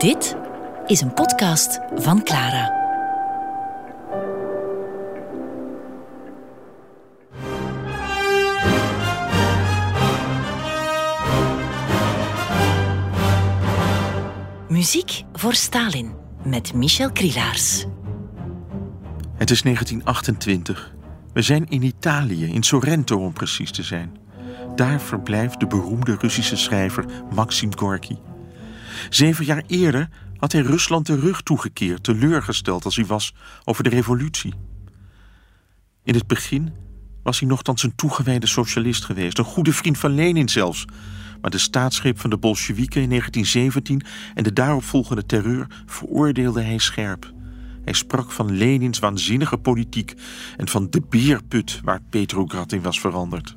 Dit is een podcast van Clara. Muziek voor Stalin met Michel Krielaars. Het is 1928. We zijn in Italië, in Sorrento om precies te zijn. Daar verblijft de beroemde Russische schrijver Maxim Gorky. Zeven jaar eerder had hij Rusland de rug toegekeerd, teleurgesteld als hij was over de revolutie. In het begin was hij nogthans een toegewijde socialist geweest, een goede vriend van Lenin zelfs. Maar de staatsgreep van de Bolsjewieken in 1917 en de daaropvolgende terreur veroordeelde hij scherp. Hij sprak van Lenins waanzinnige politiek en van de bierput waar Petrograd in was veranderd.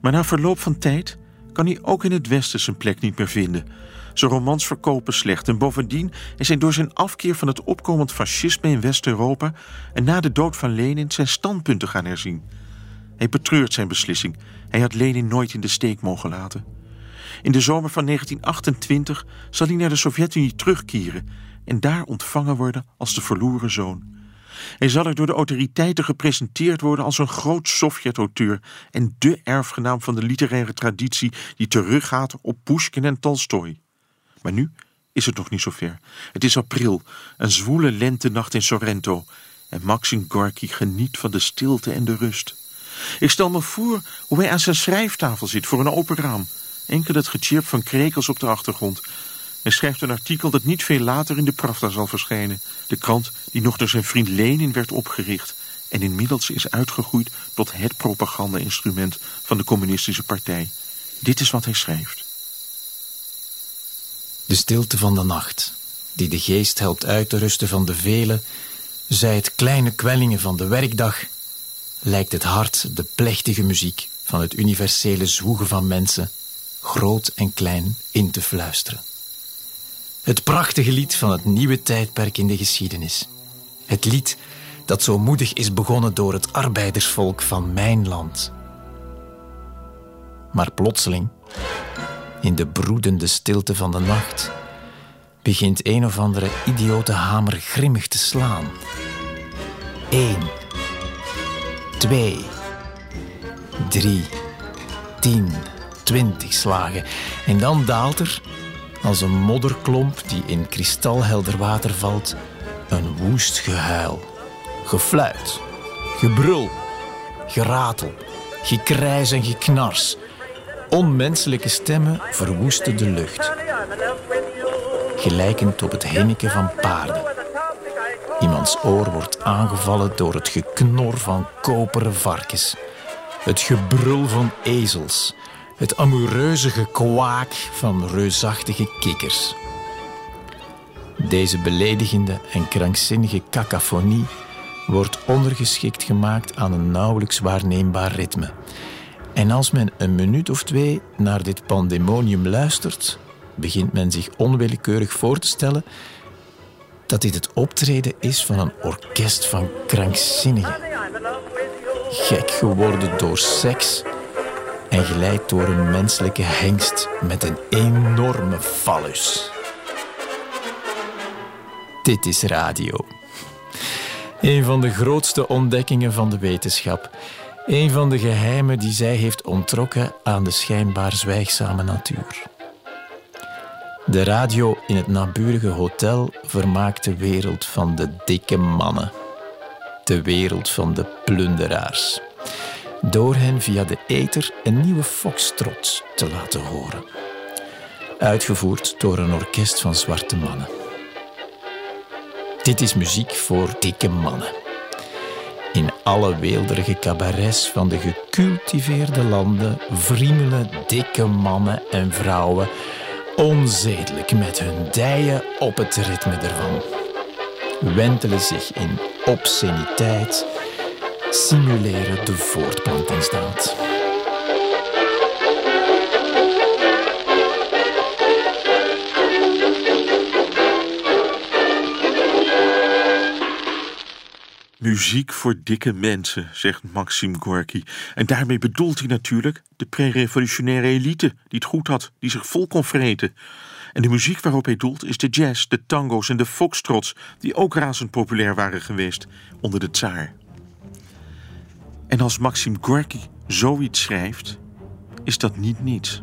Maar na verloop van tijd kan hij ook in het Westen zijn plek niet meer vinden. Zijn romans verkopen slecht en bovendien is hij door zijn afkeer van het opkomend fascisme in West-Europa en na de dood van Lenin zijn standpunten gaan herzien. Hij betreurt zijn beslissing. Hij had Lenin nooit in de steek mogen laten. In de zomer van 1928 zal hij naar de Sovjet-Unie terugkeren en daar ontvangen worden als de verloren zoon. Hij zal er door de autoriteiten gepresenteerd worden als een groot Sovjet-auteur en de erfgenaam van de literaire traditie die teruggaat op Pushkin en Tolstoy. Maar nu is het nog niet zover. Het is april, een zwoele lentenacht in Sorrento en Maxim Gorky geniet van de stilte en de rust. Ik stel me voor hoe hij aan zijn schrijftafel zit voor een open raam. Enkel het gechirp van krekels op de achtergrond hij schrijft een artikel dat niet veel later in de Pravda zal verschijnen. De krant die nog door zijn vriend Lenin werd opgericht en inmiddels is uitgegroeid tot het propaganda-instrument van de communistische partij. Dit is wat hij schrijft. De stilte van de nacht, die de geest helpt uit te rusten van de vele, zij het kleine kwellingen van de werkdag, lijkt het hart de plechtige muziek van het universele zwoegen van mensen, groot en klein, in te fluisteren. Het prachtige lied van het nieuwe tijdperk in de geschiedenis. Het lied dat zo moedig is begonnen door het arbeidersvolk van mijn land. Maar plotseling, in de broedende stilte van de nacht, begint een of andere idiote hamer grimmig te slaan. Eén, twee, drie, tien, twintig slagen. En dan daalt er als een modderklomp die in kristalhelder water valt, een woest gehuil. Gefluit, gebrul, geratel, gekrijs en geknars. Onmenselijke stemmen verwoesten de lucht. Gelijkend op het hinniken van paarden. Iemands oor wordt aangevallen door het geknor van koperen varkens. Het gebrul van ezels het amoureuze gekwaak van reusachtige kikkers. Deze beledigende en krankzinnige cacophonie wordt ondergeschikt gemaakt aan een nauwelijks waarneembaar ritme. En als men een minuut of twee naar dit pandemonium luistert, begint men zich onwillekeurig voor te stellen dat dit het optreden is van een orkest van krankzinnigen. Gek geworden door seks en geleid door een menselijke hengst met een enorme fallus. Dit is radio. Een van de grootste ontdekkingen van de wetenschap. Een van de geheimen die zij heeft ontrokken aan de schijnbaar zwijgzame natuur. De radio in het naburige hotel vermaakt de wereld van de dikke mannen. De wereld van de plunderaars door hen via de ether een nieuwe foxtrot te laten horen. Uitgevoerd door een orkest van zwarte mannen. Dit is muziek voor dikke mannen. In alle weelderige cabarets van de gecultiveerde landen vriemelen dikke mannen en vrouwen onzedelijk met hun dijen op het ritme ervan. Wentelen zich in obsceniteit simuleren de voortplantingsdaad. Muziek voor dikke mensen, zegt Maxim Gorky. En daarmee bedoelt hij natuurlijk de pre-revolutionaire elite die het goed had, die zich vol kon vreten. En de muziek waarop hij doelt is de jazz, de tango's en de foxtrots, die ook razend populair waren geweest onder de tsaar. En als Maxim Gorky zoiets schrijft, is dat niet niets.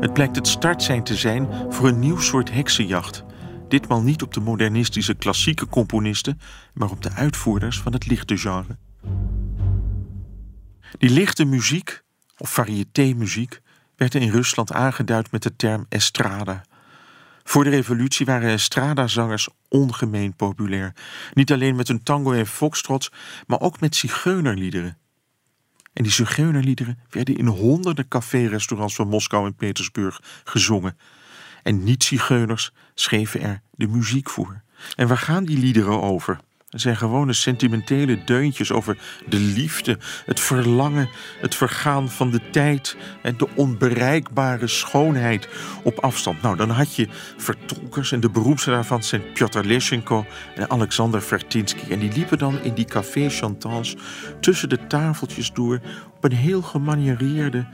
Het blijkt het startsein te zijn voor een nieuw soort heksenjacht. Ditmaal niet op de modernistische klassieke componisten, maar op de uitvoerders van het lichte genre. Die lichte muziek, of variété-muziek, werd in Rusland aangeduid met de term estrada. Voor de revolutie waren estrada-zangers ongemeen populair. Niet alleen met hun tango en foxtrots, maar ook met zigeunerliederen. En die zigeunerliederen werden in honderden café-restaurants van Moskou en Petersburg gezongen. En niet-zigeuners schreven er de muziek voor. En waar gaan die liederen over? Het zijn gewone sentimentele deuntjes over de liefde, het verlangen, het vergaan van de tijd en de onbereikbare schoonheid op afstand. Nou, dan had je vertolkers en de beroemdste daarvan zijn Piotr Leschenko en Alexander Vertinsky. En die liepen dan in die café-chantants tussen de tafeltjes door op een heel gemaniereerde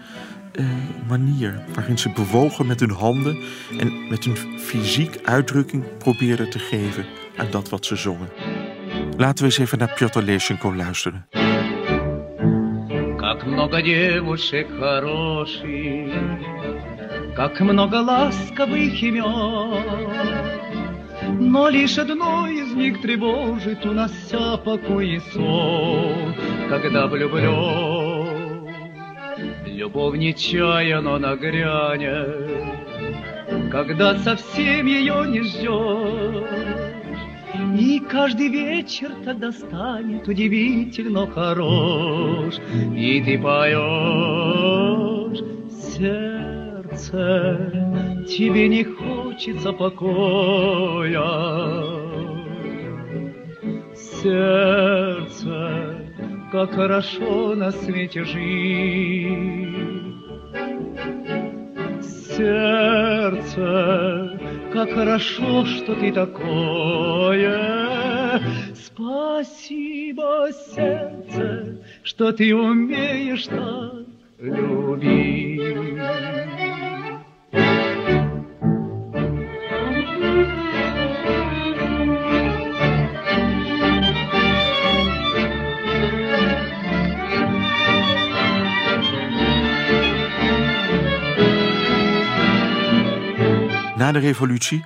uh, manier. Waarin ze bewogen met hun handen en met hun fysiek uitdrukking probeerden te geven aan dat wat ze zongen. Laten we eens even naar Piotr Leschenko luisteren. Как много девушек хороших, как много ласковых имен. Но лишь одно из них тревожит, унося покой и сон, когда влюблен. Любовь нечаянно нагрянет, когда совсем ее не ждешь. И каждый вечер тогда станет удивительно хорош. И ты поешь, сердце, тебе не хочется покоя. Сердце, как хорошо на свете жить. Сердце, как хорошо, что ты такое. Спасибо, сердце, что ты умеешь так любить. Na de revolutie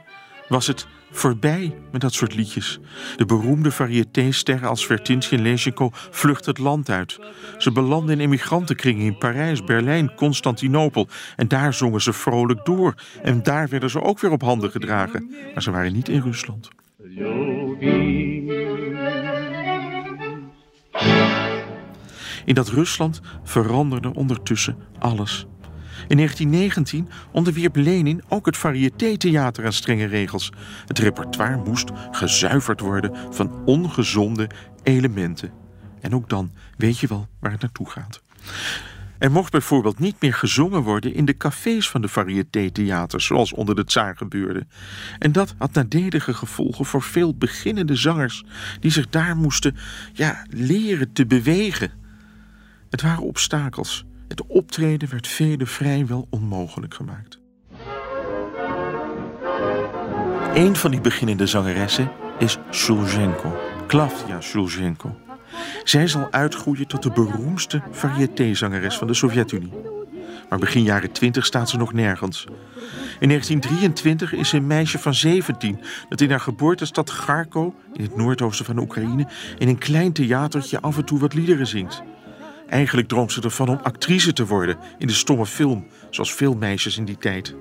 was het voorbij met dat soort liedjes. De beroemde variétésterren als Vertinsky en Leschenko vluchtten het land uit. Ze belanden in emigrantenkringen in Parijs, Berlijn, Constantinopel. En daar zongen ze vrolijk door. En daar werden ze ook weer op handen gedragen. Maar ze waren niet in Rusland. In dat Rusland veranderde ondertussen alles. In 1919 onderwierp Lenin ook het variété-theater aan strenge regels. Het repertoire moest gezuiverd worden van ongezonde elementen. En ook dan weet je wel waar het naartoe gaat. Er mocht bijvoorbeeld niet meer gezongen worden in de cafés van de variété-theaters, zoals onder de tsaar gebeurde. En dat had nadelige gevolgen voor veel beginnende zangers, die zich daar moesten ja, leren te bewegen. Het waren obstakels het optreden werd velen vrijwel onmogelijk gemaakt. Een van die beginnende zangeressen is Shulzhenko, Klavdia Shulzhenko. Zij zal uitgroeien tot de beroemdste variétézangeres van de Sovjet-Unie. Maar begin jaren 20 staat ze nog nergens. In 1923 is ze een meisje van 17 dat in haar geboortestad Kharkov, in het noordoosten van Oekraïne, in een klein theatertje af en toe wat liederen zingt. Eigenlijk droomt ze ervan om actrice te worden in de stomme film, zoals veel meisjes in die tijd.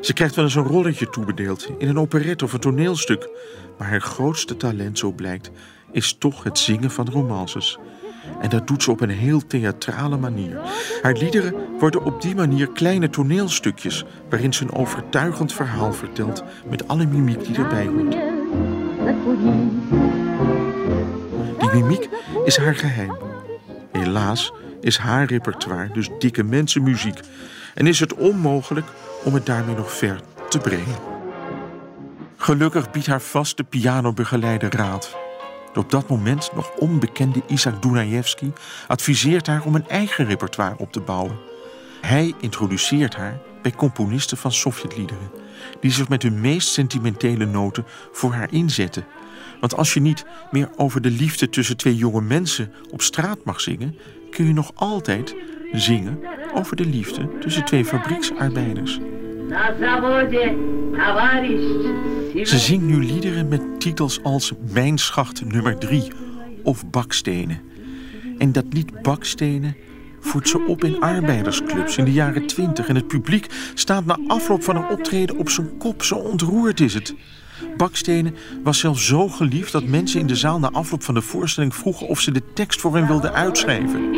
Ze krijgt wel eens een rolletje toebedeeld in een operette of een toneelstuk, maar haar grootste talent, zo blijkt, is toch het zingen van romances. En dat doet ze op een heel theatrale manier. Haar liederen worden op die manier kleine toneelstukjes waarin ze een overtuigend verhaal vertelt met alle mimiek die erbij hoort. Die mimiek is haar geheim. Helaas is haar repertoire dus dikke mensenmuziek en is het onmogelijk om het daarmee nog ver te brengen. Gelukkig biedt haar vaste pianobegeleider raad. De op dat moment nog onbekende Isaac Dunajewski adviseert haar om een eigen repertoire op te bouwen. Hij introduceert haar bij componisten van Sovjetliederen, die zich met hun meest sentimentele noten voor haar inzetten. Want als je niet meer over de liefde tussen twee jonge mensen op straat mag zingen, kun je nog altijd zingen over de liefde tussen twee fabrieksarbeiders. Ze zingt nu liederen met titels als Mijn schacht nummer 3 of Bakstenen. En dat lied Bakstenen voert ze op in arbeidersclubs in de jaren 20 en het publiek staat na afloop van een optreden op zijn kop, zo ontroerd is het. Bakstenen was zelfs zo geliefd dat mensen in de zaal na afloop van de voorstelling vroegen of ze de tekst voor hen wilden uitschrijven.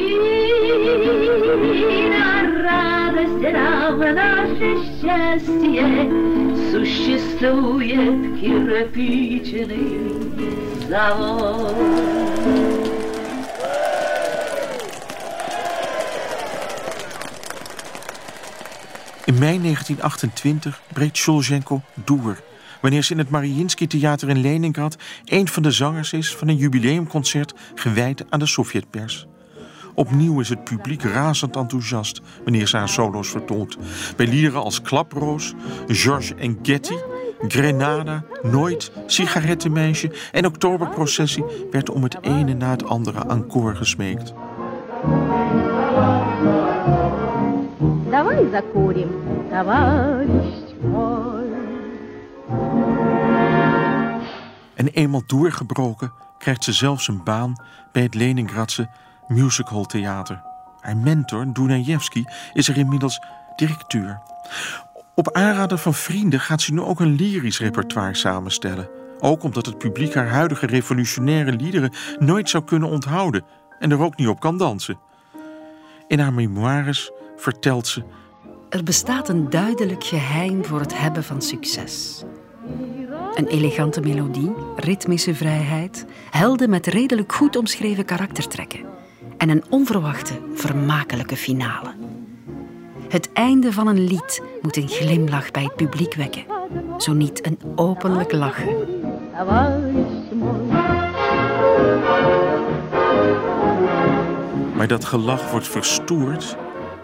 In mei 1928 breekt Shulzhenko door wanneer ze in het Mariinsky Theater in Leningrad een van de zangers is van een jubileumconcert gewijd aan de Sovjetpers. Opnieuw is het publiek razend enthousiast wanneer ze haar solo's vertolkt. Bij liederen als Klaproos, George en Getty, Grenada, Nooit, Sigarettenmeisje en Oktoberprocessie werd om het ene na het andere encore gesmeekt. Давай закурим, товарищ мой. En eenmaal doorgebroken krijgt ze zelfs een baan bij het Leningradse Musical Theater. Haar mentor, Dunajewski, is er inmiddels directeur. Op aanraden van vrienden gaat ze nu ook een lyrisch repertoire samenstellen. Ook omdat het publiek haar huidige revolutionaire liederen nooit zou kunnen onthouden en er ook niet op kan dansen. In haar memoires vertelt ze. Er bestaat een duidelijk geheim voor het hebben van succes. Een elegante melodie, ritmische vrijheid, helden met redelijk goed omschreven karaktertrekken en een onverwachte, vermakelijke finale. Het einde van een lied moet een glimlach bij het publiek wekken, zo niet een openlijk lachen. Maar dat gelach wordt verstoord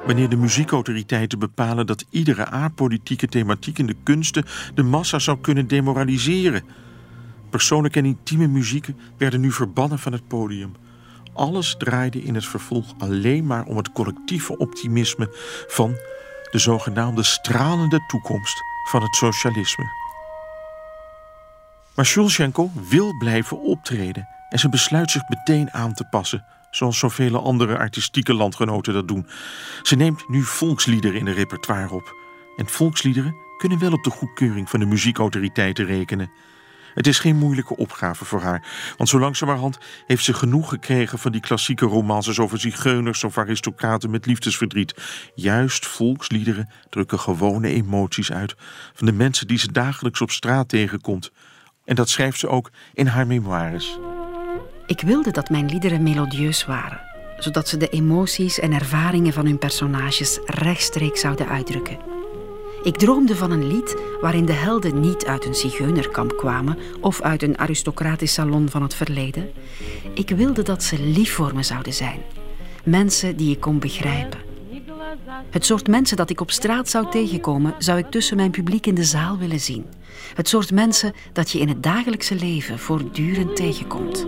wanneer de muziekautoriteiten bepalen dat iedere apolitieke thematiek in de kunsten de massa zou kunnen demoraliseren. Persoonlijke en intieme muziek werden nu verbannen van het podium. Alles draaide in het vervolg alleen maar om het collectieve optimisme van de zogenaamde stralende toekomst van het socialisme. Maar Shulchenko wil blijven optreden en ze besluit zich meteen aan te passen zoals zoveel andere artistieke landgenoten dat doen. Ze neemt nu volksliederen in de repertoire op. En volksliederen kunnen wel op de goedkeuring van de muziekautoriteiten rekenen. Het is geen moeilijke opgave voor haar, want zo langzamerhand heeft ze genoeg gekregen van die klassieke romances over zigeuners of aristocraten met liefdesverdriet. Juist volksliederen drukken gewone emoties uit van de mensen die ze dagelijks op straat tegenkomt. En dat schrijft ze ook in haar memoires. Ik wilde dat mijn liederen melodieus waren, zodat ze de emoties en ervaringen van hun personages rechtstreeks zouden uitdrukken. Ik droomde van een lied waarin de helden niet uit een zigeunerkamp kwamen of uit een aristocratisch salon van het verleden. Ik wilde dat ze lief voor me zouden zijn. Mensen die ik kon begrijpen. Het soort mensen dat ik op straat zou tegenkomen, zou ik tussen mijn publiek in de zaal willen zien. Het soort mensen dat je in het dagelijkse leven voortdurend tegenkomt.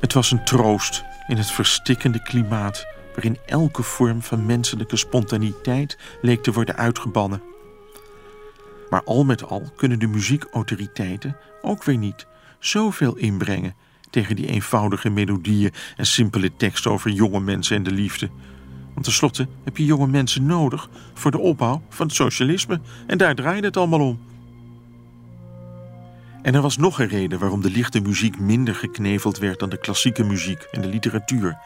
Het was een troost in het verstikkende klimaat waarin elke vorm van menselijke spontaniteit leek te worden uitgebannen. Maar al met al kunnen de muziekautoriteiten ook weer niet zoveel inbrengen tegen die eenvoudige melodieën en simpele teksten over jonge mensen en de liefde. Want tenslotte heb je jonge mensen nodig voor de opbouw van het socialisme en daar draait het allemaal om. En er was nog een reden waarom de lichte muziek minder gekneveld werd dan de klassieke muziek en de literatuur.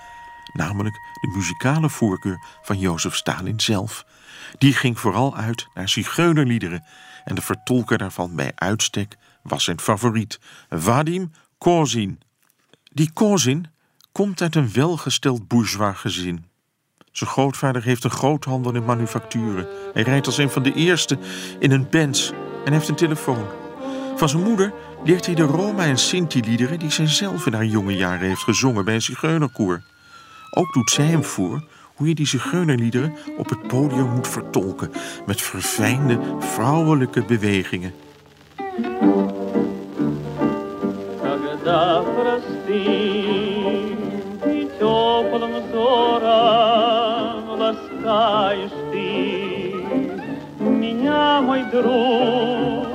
Namelijk de muzikale voorkeur van Jozef Stalin zelf. Die ging vooral uit naar zigeunerliederen en de vertolker daarvan bij uitstek was zijn favoriet, Vadim Kozin. Die Kozin komt uit een welgesteld bourgeois gezin. Zijn grootvader heeft een groothandel in manufacturen. Hij rijdt als een van de eerste in een Benz en heeft een telefoon. Van zijn moeder leert hij de Roma- en Sinti-liederen die zij zelf in haar jonge jaren heeft gezongen bij een zigeunerkoor. Ook doet zij hem voor hoe je die zigeunerliederen op het podium moet vertolken met verfijnde vrouwelijke bewegingen. мой друг,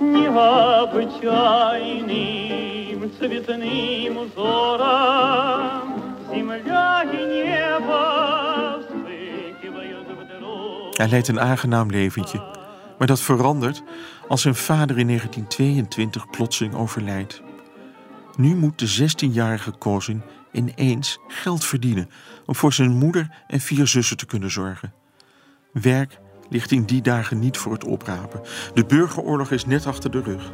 необычайным цветным узором земля и небо вспыхивают вдруг. Hij leidt een aangenaam leventje, maar dat verandert als zijn vader in 1922 plotseling overlijdt. Nu moet de 16-jarige Kozin ineens geld verdienen om voor zijn moeder en vier zussen te kunnen zorgen. Werk ligt in die dagen niet voor het oprapen. De burgeroorlog is net achter de rug.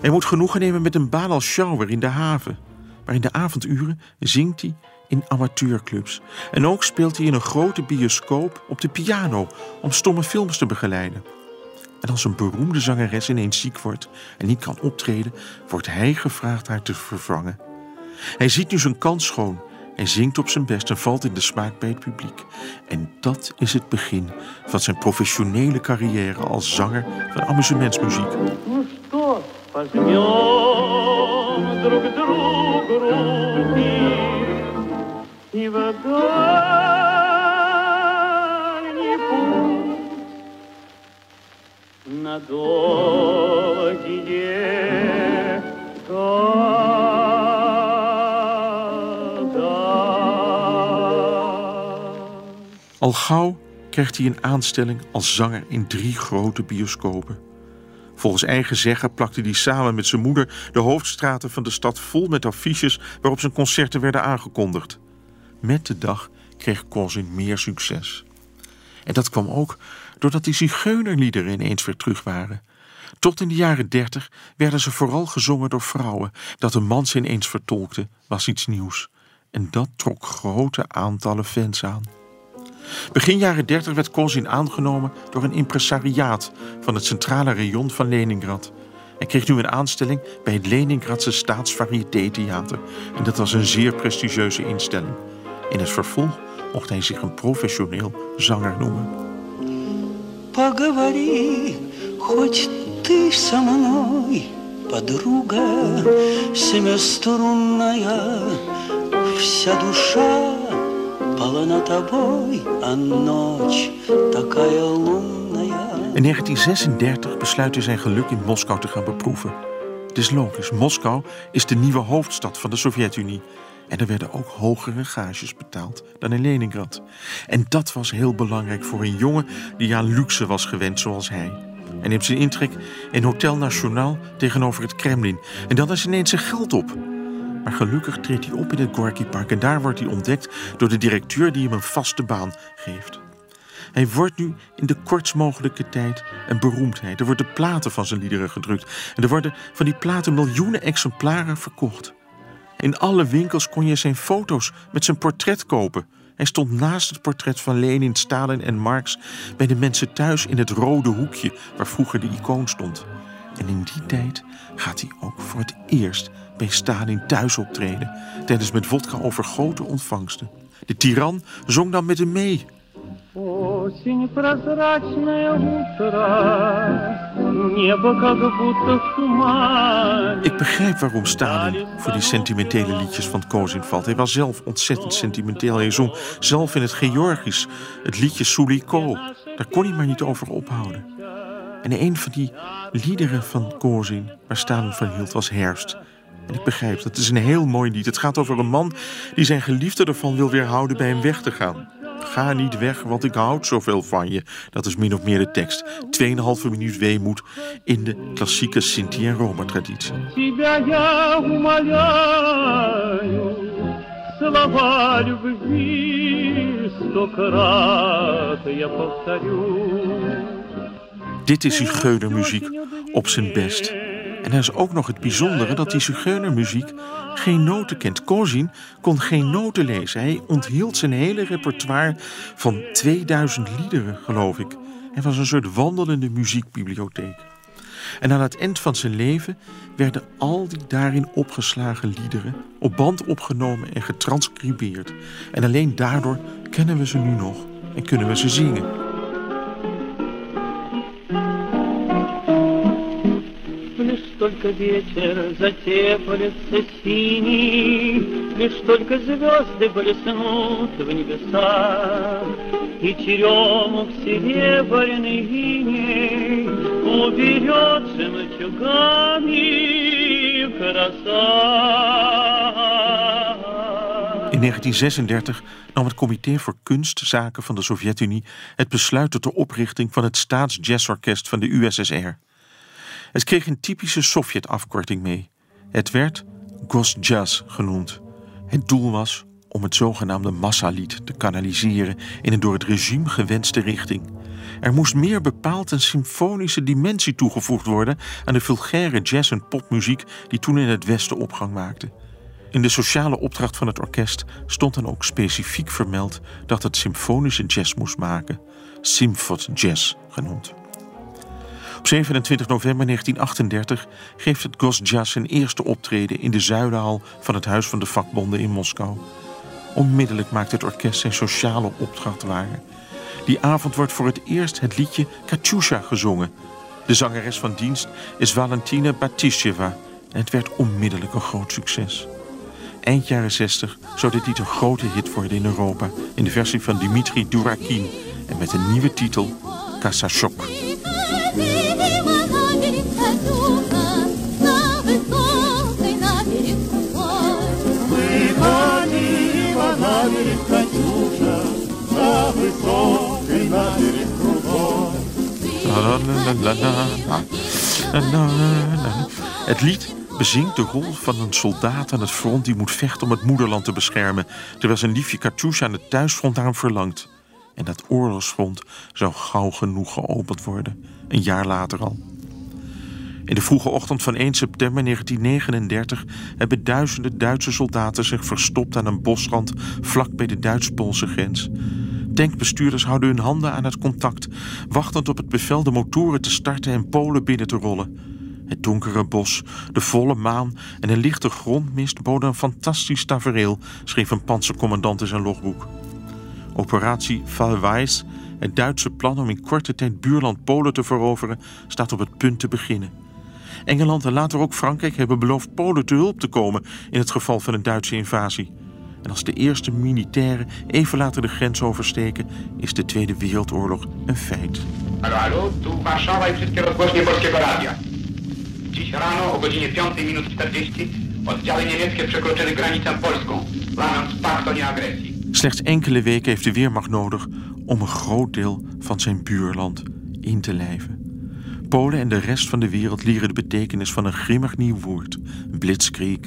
Hij moet genoegen nemen met een baan als sjouwer in de haven. Maar in de avonduren zingt hij in amateurclubs. En ook speelt hij in een grote bioscoop op de piano om stomme films te begeleiden. En als een beroemde zangeres ineens ziek wordt en niet kan optreden, wordt hij gevraagd haar te vervangen. Hij ziet nu zijn kans schoon. Hij zingt op zijn best en valt in de smaak bij het publiek. En dat is het begin van zijn professionele carrière als zanger van amusementsmuziek. Al gauw krijgt hij een aanstelling als zanger in drie grote bioscopen. Volgens eigen zeggen plakte hij samen met zijn moeder de hoofdstraten van de stad vol met affiches waarop zijn concerten werden aangekondigd. Met de dag kreeg Kozin meer succes. En dat kwam ook doordat die zigeunerliederen ineens weer terug waren. Tot in de jaren dertig werden ze vooral gezongen door vrouwen. Dat een man ze ineens vertolkte was iets nieuws. En dat trok grote aantallen fans aan. Begin jaren 30 werd Kozin aangenomen door een impresariaat van het centrale rayon van Leningrad. Hij kreeg nu een aanstelling bij het Leningradse Staatsvarieté-theater. En dat was een zeer prestigieuze instelling. In het vervolg mocht hij zich een professioneel zanger noemen. Поговори, хоть ты со мной, подруга семиструнная, вся душа полна тобой, а ночь такая лунная. In 1936 besluit hij zijn geluk in Moskou te gaan beproeven. Het is logisch, Moskou is de nieuwe hoofdstad van de Sovjet-Unie. En er werden ook hogere gages betaald dan in Leningrad. En dat was heel belangrijk voor een jongen die aan luxe was gewend zoals hij. Hij neemt zijn intrek in Hotel National tegenover het Kremlin. En dan is ineens zijn geld op. Maar gelukkig treedt hij op in het Gorky Park en daar wordt hij ontdekt door de directeur die hem een vaste baan geeft. Hij wordt nu in de kortst mogelijke tijd een beroemdheid. Er worden platen van zijn liederen gedrukt. En er worden van die platen miljoenen exemplaren verkocht. In alle winkels kon je zijn foto's met zijn portret kopen. Hij stond naast het portret van Lenin, Stalin en Marx bij de mensen thuis in het rode hoekje waar vroeger de icoon stond. En in die tijd gaat hij ook voor het eerst bij Stalin thuis optreden, tijdens met vodka overgoten ontvangsten. De tiran zong dan met hem mee. Осень прозрачное утро, небо как будто в тумане. Ik begrijp waarom Stalin voor die sentimentele liedjes van Kozin valt. Hij was zelf ontzettend sentimenteel. Hij zong zelf in het Georgisch het liedje Suliko. Daar kon hij maar niet over ophouden. En een van die liederen van Kozin waar Stalin van hield was Herfst. En ik begrijp, dat is een heel mooi lied. Het gaat over een man die zijn geliefde ervan wil weerhouden bij hem weg te gaan. Ga niet weg, want ik houd zoveel van je. Dat is min of meer de tekst. 2,5 minuut weemoed in de klassieke Sinti- en Roma-traditie. Dit is uw muziek op zijn best. En er is ook nog het bijzondere dat die zigeunermuziek geen noten kent. Kozin kon geen noten lezen. Hij onthield zijn hele repertoire van 2000 liederen, geloof ik. Hij was een soort wandelende muziekbibliotheek. En aan het eind van zijn leven werden al die daarin opgeslagen liederen op band opgenomen en getranscribeerd. En alleen daardoor kennen we ze nu nog en kunnen we ze zingen. только вечер затеплится синий, Лишь только звезды блеснут в небесах, И черемух серебряный иней Уберет жемчугами краса. In 1936 nam het Comité voor Kunstzaken van de Sovjet-Unie het besluit tot de oprichting van het Staatsjazzorkest van de USSR. Het kreeg een typische Sovjet-afkorting mee. Het werd Gosjazz genoemd. Het doel was om het zogenaamde massalied te kanaliseren in een door het regime gewenste richting. Er moest meer bepaald een symfonische dimensie toegevoegd worden aan de vulgaire jazz- en popmuziek die toen in het Westen opgang maakte. In de sociale opdracht van het orkest stond dan ook specifiek vermeld dat het symfonische jazz moest maken, Symphot Jazz genoemd. Op 27 november 1938 geeft het Gosjazz zijn eerste optreden in de Zuidenhal van het Huis van de Vakbonden in Moskou. Onmiddellijk maakt het orkest zijn sociale opdracht waar. Die avond wordt voor het eerst het liedje Katyusha gezongen. De zangeres van dienst is Valentina Batisheva en het werd onmiddellijk een groot succes. Eind jaren 60 zou dit lied een grote hit worden in Europa in de versie van Dimitri Durakin en met een nieuwe titel Kasachok. Het lied bezingt de rol van een soldaat aan het front die moet vechten om het moederland te beschermen, terwijl zijn liefje Katusha aan het thuisfront hem verlangt. En dat oorlogsfront zou gauw genoeg geopend worden, een jaar later al. In de vroege ochtend van 1 september 1939 hebben duizenden Duitse soldaten zich verstopt aan een bosrand vlak bij de Duits-Poolse grens. Tankbestuurders houden hun handen aan het contact, wachtend op het bevel de motoren te starten en Polen binnen te rollen. Het donkere bos, de volle maan en een lichte grondmist boden een fantastisch tafereel, schreef een panzercommandant in zijn logboek. Operatie Fallweis, het Duitse plan om in korte tijd buurland Polen te veroveren, staat op het punt te beginnen. Engeland en later ook Frankrijk hebben beloofd Polen te hulp te komen in het geval van een Duitse invasie. En als de eerste militairen even later de grens oversteken, is de Tweede Wereldoorlog een feit. Hallo, hallo, tu Warszawa i wszystkie rozgłośnie polskiego radia. Dziś rano o godzinie 5 minut 40 oddziały niemieckie przekroczyły granicę polską, łamiąc pakt o nieagresji. Slechts enkele weken heeft de Weermacht nodig om een groot deel van zijn buurland in te lijven. Polen en de rest van de wereld leren de betekenis van een grimmig nieuw woord, blitzkrieg.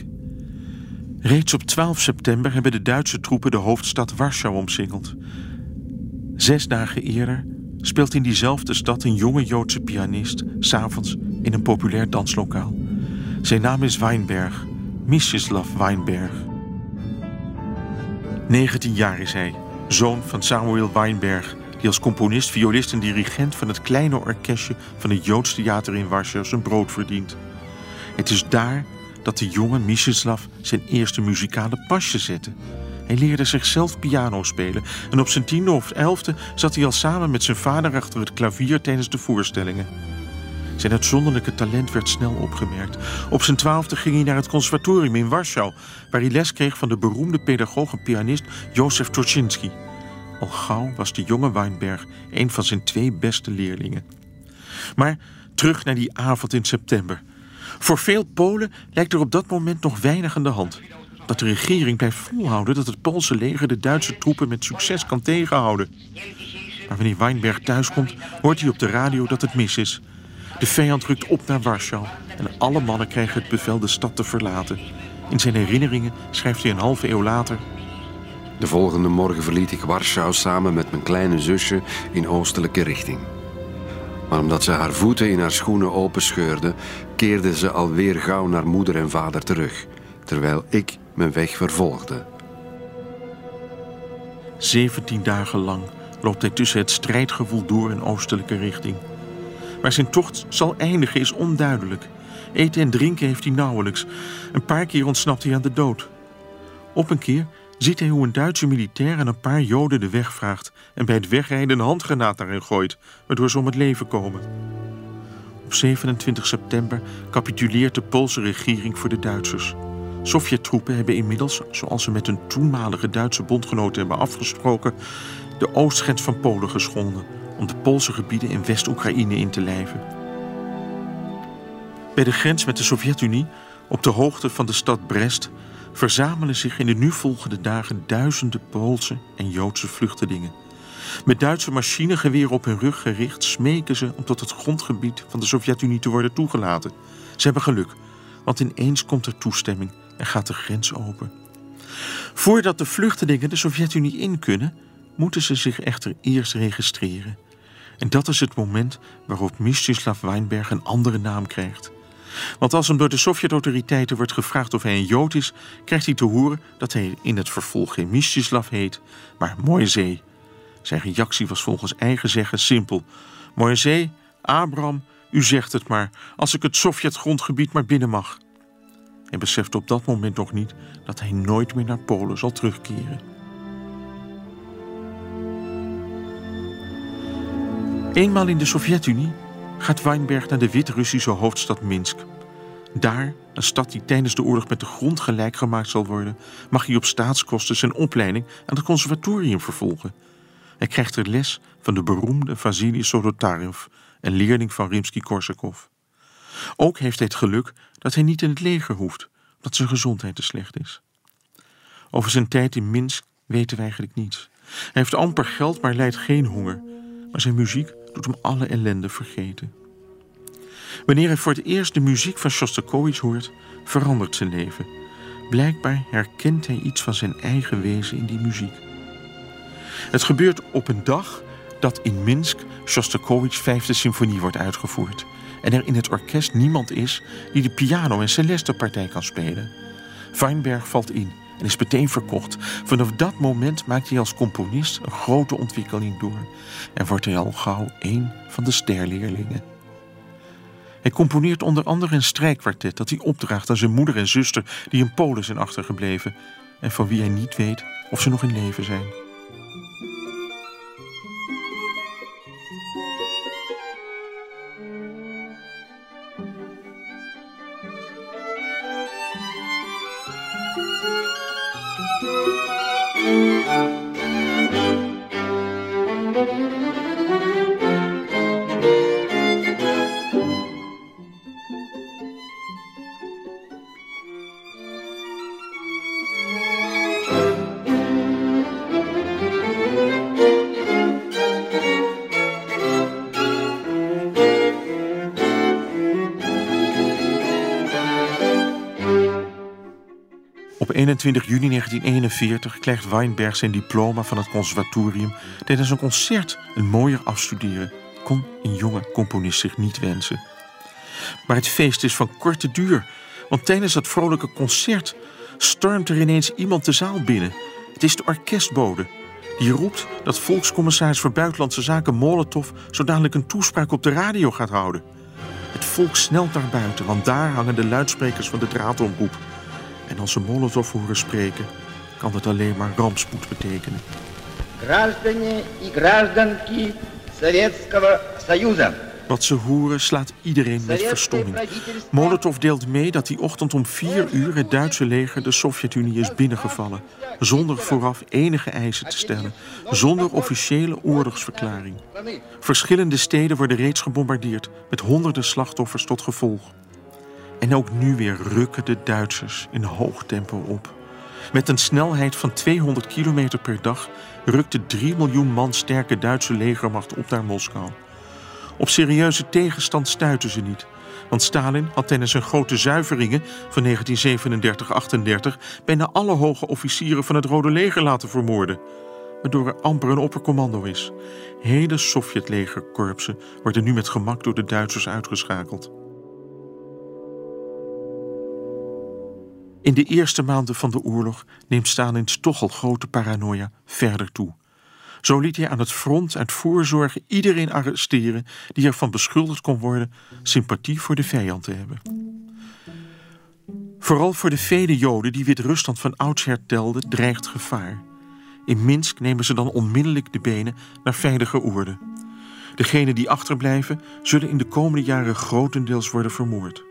Reeds op 12 september hebben de Duitse troepen de hoofdstad Warschau omsingeld. Zes dagen eerder speelt in diezelfde stad een jonge Joodse pianist s'avonds in een populair danslokaal. Zijn naam is Weinberg, Misislav Weinberg. 19 jaar is hij, zoon van Samuel Weinberg, die als componist, violist en dirigent van het kleine orkestje van het Joods Theater in Warschau zijn brood verdient. Het is daar dat de jonge Misislav zijn eerste muzikale pasje zette. Hij leerde zichzelf piano spelen en op zijn tiende of elfde zat hij al samen met zijn vader achter het klavier tijdens de voorstellingen. Zijn uitzonderlijke talent werd snel opgemerkt. Op zijn twaalfde ging hij naar het conservatorium in Warschau, waar hij les kreeg van de beroemde pedagoog en pianist Jozef Torczynski. Al gauw was de jonge Weinberg een van zijn twee beste leerlingen. Maar terug naar die avond in september. Voor veel Polen lijkt er op dat moment nog weinig aan de hand. Dat de regering blijft volhouden dat het Poolse leger de Duitse troepen met succes kan tegenhouden. Maar wanneer Weinberg thuiskomt, hoort hij op de radio dat het mis is. De vijand rukt op naar Warschau en alle mannen krijgen het bevel de stad te verlaten. In zijn herinneringen schrijft hij een halve eeuw later. De volgende morgen verliet ik Warschau samen met mijn kleine zusje in oostelijke richting. Maar omdat ze haar voeten in haar schoenen openscheurde, keerde ze alweer gauw naar moeder en vader terug, terwijl ik mijn weg vervolgde. 17 dagen lang loopt hij tussen het strijdgevoel door in oostelijke richting. Waar zijn tocht zal eindigen is onduidelijk. Eten en drinken heeft hij nauwelijks. Een paar keer ontsnapt hij aan de dood. Op een keer ziet hij hoe een Duitse militair aan een paar Joden de weg vraagt en bij het wegrijden een handgranaat naar hen gooit, waardoor ze om het leven komen. Op 27 september capituleert de Poolse regering voor de Duitsers. Sovjet-troepen hebben inmiddels, zoals ze met hun toenmalige Duitse bondgenoten hebben afgesproken, de oostgrens van Polen geschonden om de Poolse gebieden in West-Oekraïne in te lijven. Bij de grens met de Sovjet-Unie, op de hoogte van de stad Brest, verzamelen zich in de nu volgende dagen duizenden Poolse en Joodse vluchtelingen. Met Duitse machinegeweren op hun rug gericht smeken ze om tot het grondgebied van de Sovjet-Unie te worden toegelaten. Ze hebben geluk, want ineens komt er toestemming en gaat de grens open. Voordat de vluchtelingen de Sovjet-Unie in kunnen, moeten ze zich echter eerst registreren. En dat is het moment waarop Mstislav Weinberg een andere naam krijgt. Want als hem door de Sovjet-autoriteiten wordt gevraagd of hij een Jood is, krijgt hij te horen dat hij in het vervolg geen Mstislav heet, maar Moisee. Zijn reactie was volgens eigen zeggen simpel. Moisee, Abraham, u zegt het maar, als ik het Sovjet-grondgebied maar binnen mag. Hij beseft op dat moment nog niet dat hij nooit meer naar Polen zal terugkeren. Eenmaal in de Sovjet-Unie gaat Weinberg naar de Wit-Russische hoofdstad Minsk. Daar, een stad die tijdens de oorlog met de grond gelijk gemaakt zal worden, mag hij op staatskosten zijn opleiding aan het conservatorium vervolgen. Hij krijgt er les van de beroemde Vasily Solotarev, een leerling van Rimsky-Korsakov. Ook heeft hij het geluk dat hij niet in het leger hoeft, omdat zijn gezondheid te slecht is. Over zijn tijd in Minsk weten we eigenlijk niets. Hij heeft amper geld, maar lijdt geen honger. Maar zijn muziek doet hem alle ellende vergeten. Wanneer hij voor het eerst de muziek van Shostakovich hoort, verandert zijn leven. Blijkbaar herkent hij iets van zijn eigen wezen in die muziek. Het gebeurt op een dag dat in Minsk Shostakovich's vijfde symfonie wordt uitgevoerd en er in het orkest niemand is die de piano- en celestepartij kan spelen. Weinberg valt in en is meteen verkocht. Vanaf dat moment maakt hij als componist een grote ontwikkeling door en wordt hij al gauw een van de sterleerlingen. Hij componeert onder andere een strijkkwartet dat hij opdraagt aan zijn moeder en zuster die in Polen zijn achtergebleven en van wie hij niet weet of ze nog in leven zijn. 21 juni 1941 krijgt Weinberg zijn diploma van het conservatorium. Tijdens een concert een mooier afstuderen kon een jonge componist zich niet wensen. Maar het feest is van korte duur, want tijdens dat vrolijke concert stormt er ineens iemand de zaal binnen. Het is de orkestbode. Die roept dat volkscommissaris voor Buitenlandse Zaken Molotov zo dadelijk een toespraak op de radio gaat houden. Het volk snelt naar buiten, want daar hangen de luidsprekers van de draadomroep. En als ze Molotov horen spreken, kan het alleen maar rampspoed betekenen. Граждане и гражданки Советского Союза. Wat ze horen slaat iedereen met verstomming. Molotov deelt mee dat die ochtend om vier uur het Duitse leger de Sovjet-Unie is binnengevallen. Zonder vooraf enige eisen te stellen. Zonder officiële oorlogsverklaring. Verschillende steden worden reeds gebombardeerd. Met honderden slachtoffers tot gevolg. En ook nu weer rukken de Duitsers in hoog tempo op. Met een snelheid van 200 kilometer per dag rukt de 3 miljoen man sterke Duitse legermacht op naar Moskou. Op serieuze tegenstand stuiten ze niet. Want Stalin had tijdens zijn grote zuiveringen van 1937-38 bijna alle hoge officieren van het Rode Leger laten vermoorden. Waardoor er amper een oppercommando is. Hele Sovjetlegerkorpsen worden nu met gemak door de Duitsers uitgeschakeld. In de eerste maanden van de oorlog neemt Stalins toch al grote paranoia verder toe. Zo liet hij aan het front uit voorzorg iedereen arresteren die ervan beschuldigd kon worden sympathie voor de vijand te hebben. Vooral voor de vele Joden die Wit-Rusland van oudsher telde, dreigt gevaar. In Minsk nemen ze dan onmiddellijk de benen naar veilige oorden. Degenen die achterblijven zullen in de komende jaren grotendeels worden vermoord.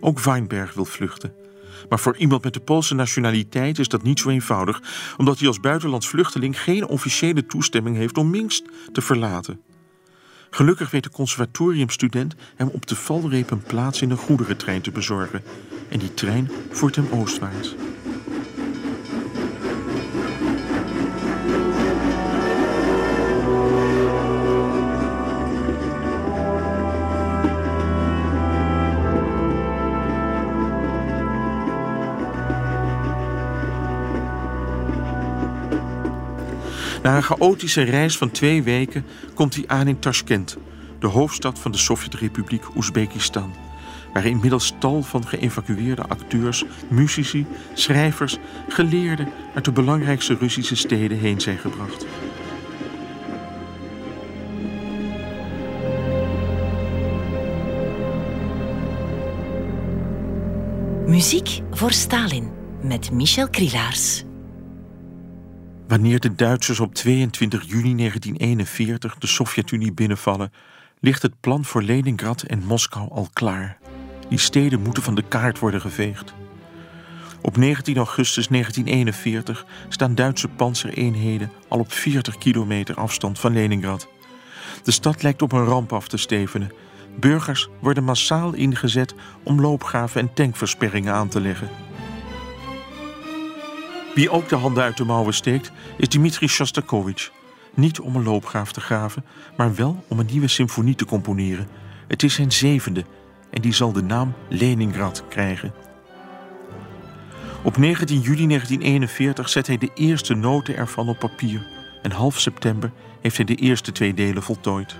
Ook Weinberg wil vluchten. Maar voor iemand met de Poolse nationaliteit is dat niet zo eenvoudig, omdat hij als buitenlands vluchteling geen officiële toestemming heeft om Minsk te verlaten. Gelukkig weet de conservatoriumstudent hem op de valreep een plaats in een goederentrein te bezorgen. En die trein voert hem oostwaarts. Na een chaotische reis van twee weken komt hij aan in Tashkent, de hoofdstad van de Sovjet-Republiek Oezbekistan, waar inmiddels tal van geëvacueerde acteurs, muzici, schrijvers, geleerden uit de belangrijkste Russische steden heen zijn gebracht. Muziek voor Stalin met Michel Krielaars. Wanneer de Duitsers op 22 juni 1941 de Sovjet-Unie binnenvallen, ligt het plan voor Leningrad en Moskou al klaar. Die steden moeten van de kaart worden geveegd. Op 19 augustus 1941 staan Duitse panzereenheden al op 40 kilometer afstand van Leningrad. De stad lijkt op een ramp af te stevenen. Burgers worden massaal ingezet om loopgraven en tankversperringen aan te leggen. Wie ook de handen uit de mouwen steekt, is Dmitri Shostakovich. Niet om een loopgraaf te graven, maar wel om een nieuwe symfonie te componeren. Het is zijn zevende en die zal de naam Leningrad krijgen. Op 19 juli 1941 zet hij de eerste noten ervan op papier. En half september heeft hij de eerste twee delen voltooid.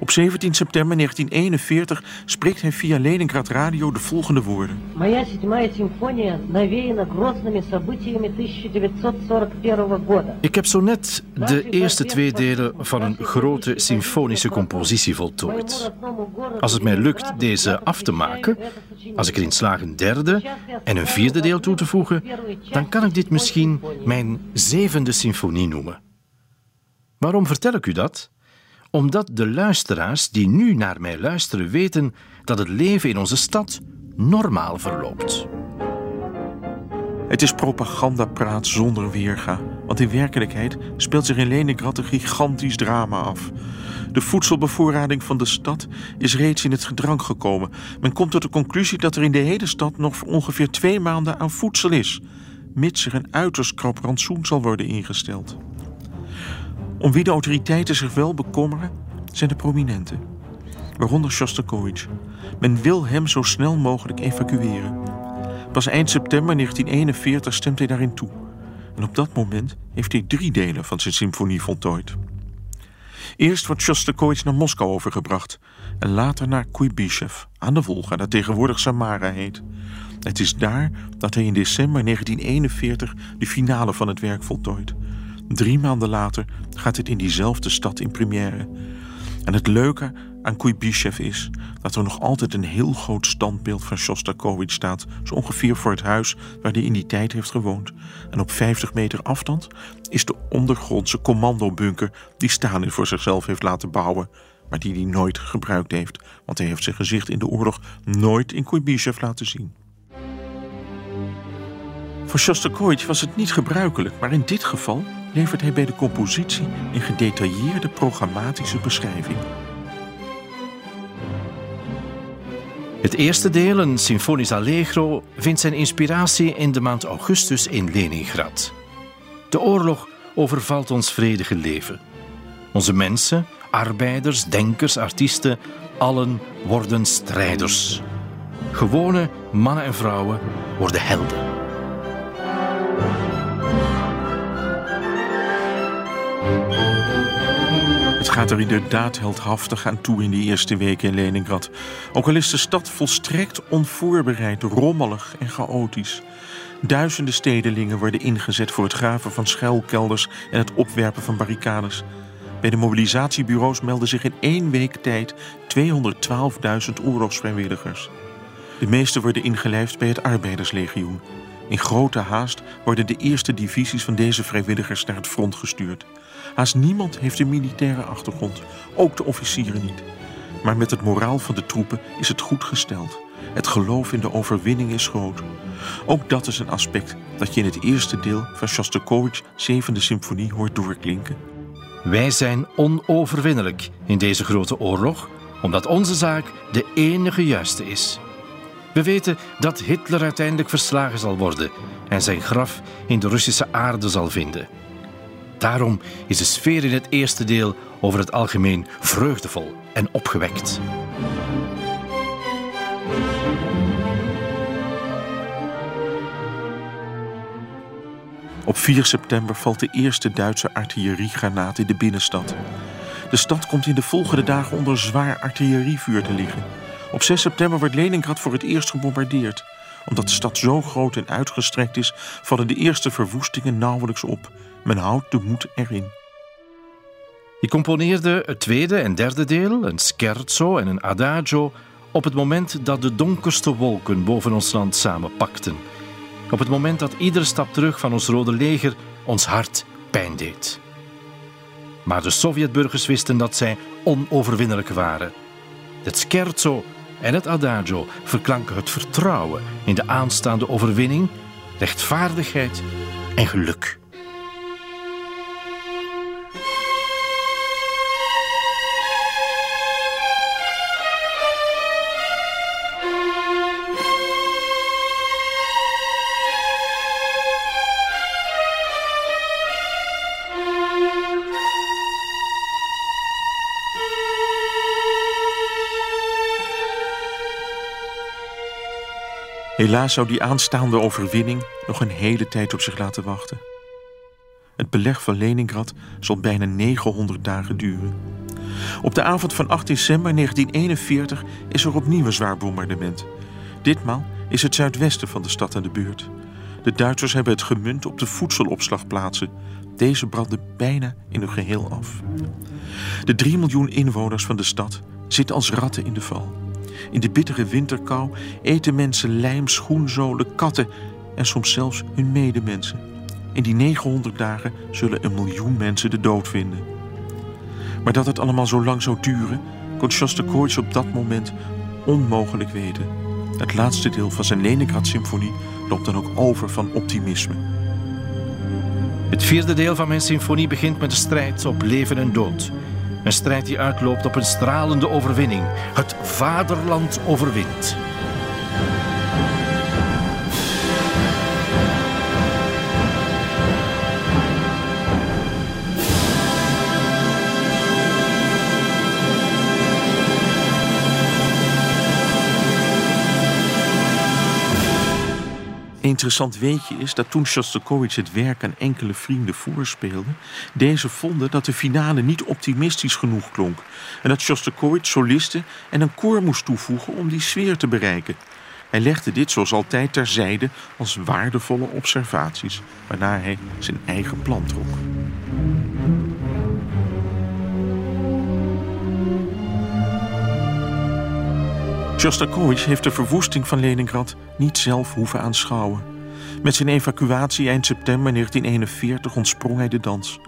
Op 17 september 1941 spreekt hij via Leningrad Radio de volgende woorden. Моя седьмая симфония навеяна грозными событиями 1941 года. Ik heb zo net de eerste twee delen van een grote symfonische compositie voltooid. Als het mij lukt deze af te maken, als ik erin slaag een derde en een vierde deel toe te voegen, dan kan ik dit misschien mijn zevende symfonie noemen. Waarom vertel ik u dat? Omdat de luisteraars die nu naar mij luisteren weten dat het leven in onze stad normaal verloopt. Het is propagandapraat zonder weerga, want in werkelijkheid speelt zich in Leningrad een gigantisch drama af. De voedselbevoorrading van de stad is reeds in het gedrang gekomen. Men komt tot de conclusie dat er in de hele stad nog ongeveer twee maanden aan voedsel is, mits er een uiterst krap rantsoen zal worden ingesteld. Om wie de autoriteiten zich wel bekommeren, zijn de prominenten. Waaronder Shostakovich. Men wil hem zo snel mogelijk evacueren. Pas eind september 1941 stemt hij daarin toe. En op dat moment heeft hij drie delen van zijn symfonie voltooid. Eerst wordt Shostakovich naar Moskou overgebracht en later naar Kuibyshev aan de Volga, dat tegenwoordig Samara heet. Het is daar dat hij in december 1941 de finale van het werk voltooit. Drie maanden later gaat het in diezelfde stad in première. En het leuke aan Kuibyshev is dat er nog altijd een heel groot standbeeld van Shostakovich staat, zo ongeveer voor het huis waar hij in die tijd heeft gewoond. En op 50 meter afstand is de ondergrondse commandobunker die Stalin voor zichzelf heeft laten bouwen, maar die hij nooit gebruikt heeft, want hij heeft zijn gezicht in de oorlog nooit in Kuibyshev laten zien. Voor Shostakovich was het niet gebruikelijk, maar in dit geval levert hij bij de compositie een gedetailleerde programmatische beschrijving. Het eerste deel, een symfonisch allegro, vindt zijn inspiratie in de maand augustus in Leningrad. De oorlog overvalt ons vredige leven. Onze mensen, arbeiders, denkers, artiesten, allen worden strijders. Gewone mannen en vrouwen worden helden. Gaat er inderdaad heldhaftig aan toe in die eerste weken in Leningrad. Ook al is de stad volstrekt onvoorbereid, rommelig en chaotisch. Duizenden stedelingen worden ingezet voor het graven van schuilkelders en het opwerpen van barricades. Bij de mobilisatiebureaus melden zich in één week tijd 212.000 oorlogsvrijwilligers. De meeste worden ingelijfd bij het Arbeiderslegioen. In grote haast worden de eerste divisies van deze vrijwilligers naar het front gestuurd. Haast niemand heeft een militaire achtergrond, ook de officieren niet. Maar met het moraal van de troepen is het goed gesteld. Het geloof in de overwinning is groot. Ook dat is een aspect dat je in het eerste deel van Shostakovich's zevende symfonie hoort doorklinken. Wij zijn onoverwinnelijk in deze grote oorlog, omdat onze zaak de enige juiste is. We weten dat Hitler uiteindelijk verslagen zal worden en zijn graf in de Russische aarde zal vinden. Daarom is de sfeer in het eerste deel over het algemeen vreugdevol en opgewekt. Op 4 september valt de eerste Duitse artilleriegranaat in de binnenstad. De stad komt in de volgende dagen onder zwaar artillerievuur te liggen. Op 6 september wordt Leningrad voor het eerst gebombardeerd. Omdat de stad zo groot en uitgestrekt is, vallen de eerste verwoestingen nauwelijks op. Men houdt de moed erin. Je componeerde het tweede en derde deel, een scherzo en een adagio, op het moment dat de donkerste wolken boven ons land samenpakten. Op het moment dat iedere stap terug van ons Rode Leger ons hart pijn deed. Maar de Sovjetburgers wisten dat zij onoverwinnelijk waren. Het scherzo en het adagio verklanken het vertrouwen in de aanstaande overwinning, rechtvaardigheid en geluk. Helaas zou die aanstaande overwinning nog een hele tijd op zich laten wachten. Het beleg van Leningrad zal bijna 900 dagen duren. Op de avond van 8 december 1941 is er opnieuw een zwaar bombardement. Ditmaal is het zuidwesten van de stad aan de beurt. De Duitsers hebben het gemunt op de voedselopslagplaatsen. Deze branden bijna in hun geheel af. De 3 miljoen inwoners van de stad zitten als ratten in de val. In de bittere winterkou eten mensen lijm, schoenzolen, katten en soms zelfs hun medemensen. In die 900 dagen zullen een miljoen mensen de dood vinden. Maar dat het allemaal zo lang zou duren, kon Shostakovich op dat moment onmogelijk weten. Het laatste deel van zijn Leningrad-symfonie loopt dan ook over van optimisme. Het vierde deel van mijn symfonie begint met de strijd op leven en dood. Een strijd die uitloopt op een stralende overwinning. Het vaderland overwint. Interessant weetje is dat toen Shostakovich het werk aan enkele vrienden voorspeelde, deze vonden dat de finale niet optimistisch genoeg klonk en dat Shostakovich solisten en een koor moest toevoegen om die sfeer te bereiken. Hij legde dit zoals altijd terzijde als waardevolle observaties, waarna hij zijn eigen plan trok. Shostakovich heeft de verwoesting van Leningrad niet zelf hoeven aanschouwen. Met zijn evacuatie eind september 1941 ontsprong hij de dans.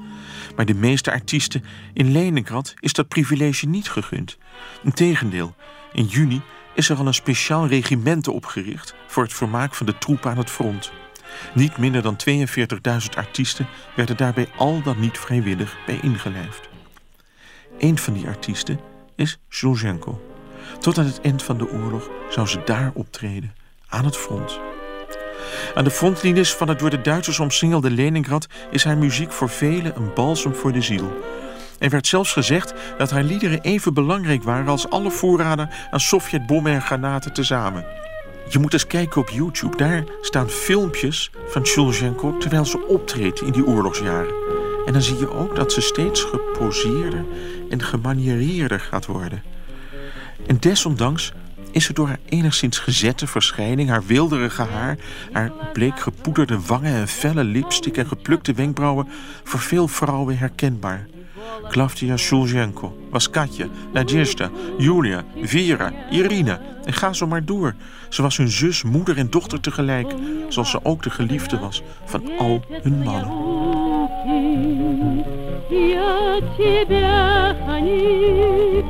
Maar de meeste artiesten in Leningrad is dat privilege niet gegund. Integendeel, in juni is er al een speciaal regiment opgericht voor het vermaak van de troepen aan het front. Niet minder dan 42.000 artiesten werden daarbij al dan niet vrijwillig bij ingelijfd. Een van die artiesten is Shulzhenko. Tot aan het eind van de oorlog zou ze daar optreden, aan het front. Aan de frontlinies van het door de Duitsers omsingelde Leningrad is haar muziek voor velen een balsem voor de ziel. Er werd zelfs gezegd dat haar liederen even belangrijk waren als alle voorraden aan Sovjetbommen en granaten tezamen. Je moet eens kijken op YouTube. Daar staan filmpjes van Shulzhenko terwijl ze optreedt in die oorlogsjaren. En dan zie je ook dat ze steeds geposeerder en gemaniereerder gaat worden. En desondanks is ze door haar enigszins gezette verschijning, haar wilderige haar, haar bleek gepoederde wangen en felle lipstick en geplukte wenkbrauwen voor veel vrouwen herkenbaar. Klavdia Shulzhenko was Katja, Nadjezhda, Julia, Vera, Irina en ga zo maar door. Ze was hun zus, moeder en dochter tegelijk, zoals ze ook de geliefde was van al hun mannen. Я тебя они напомнят мне.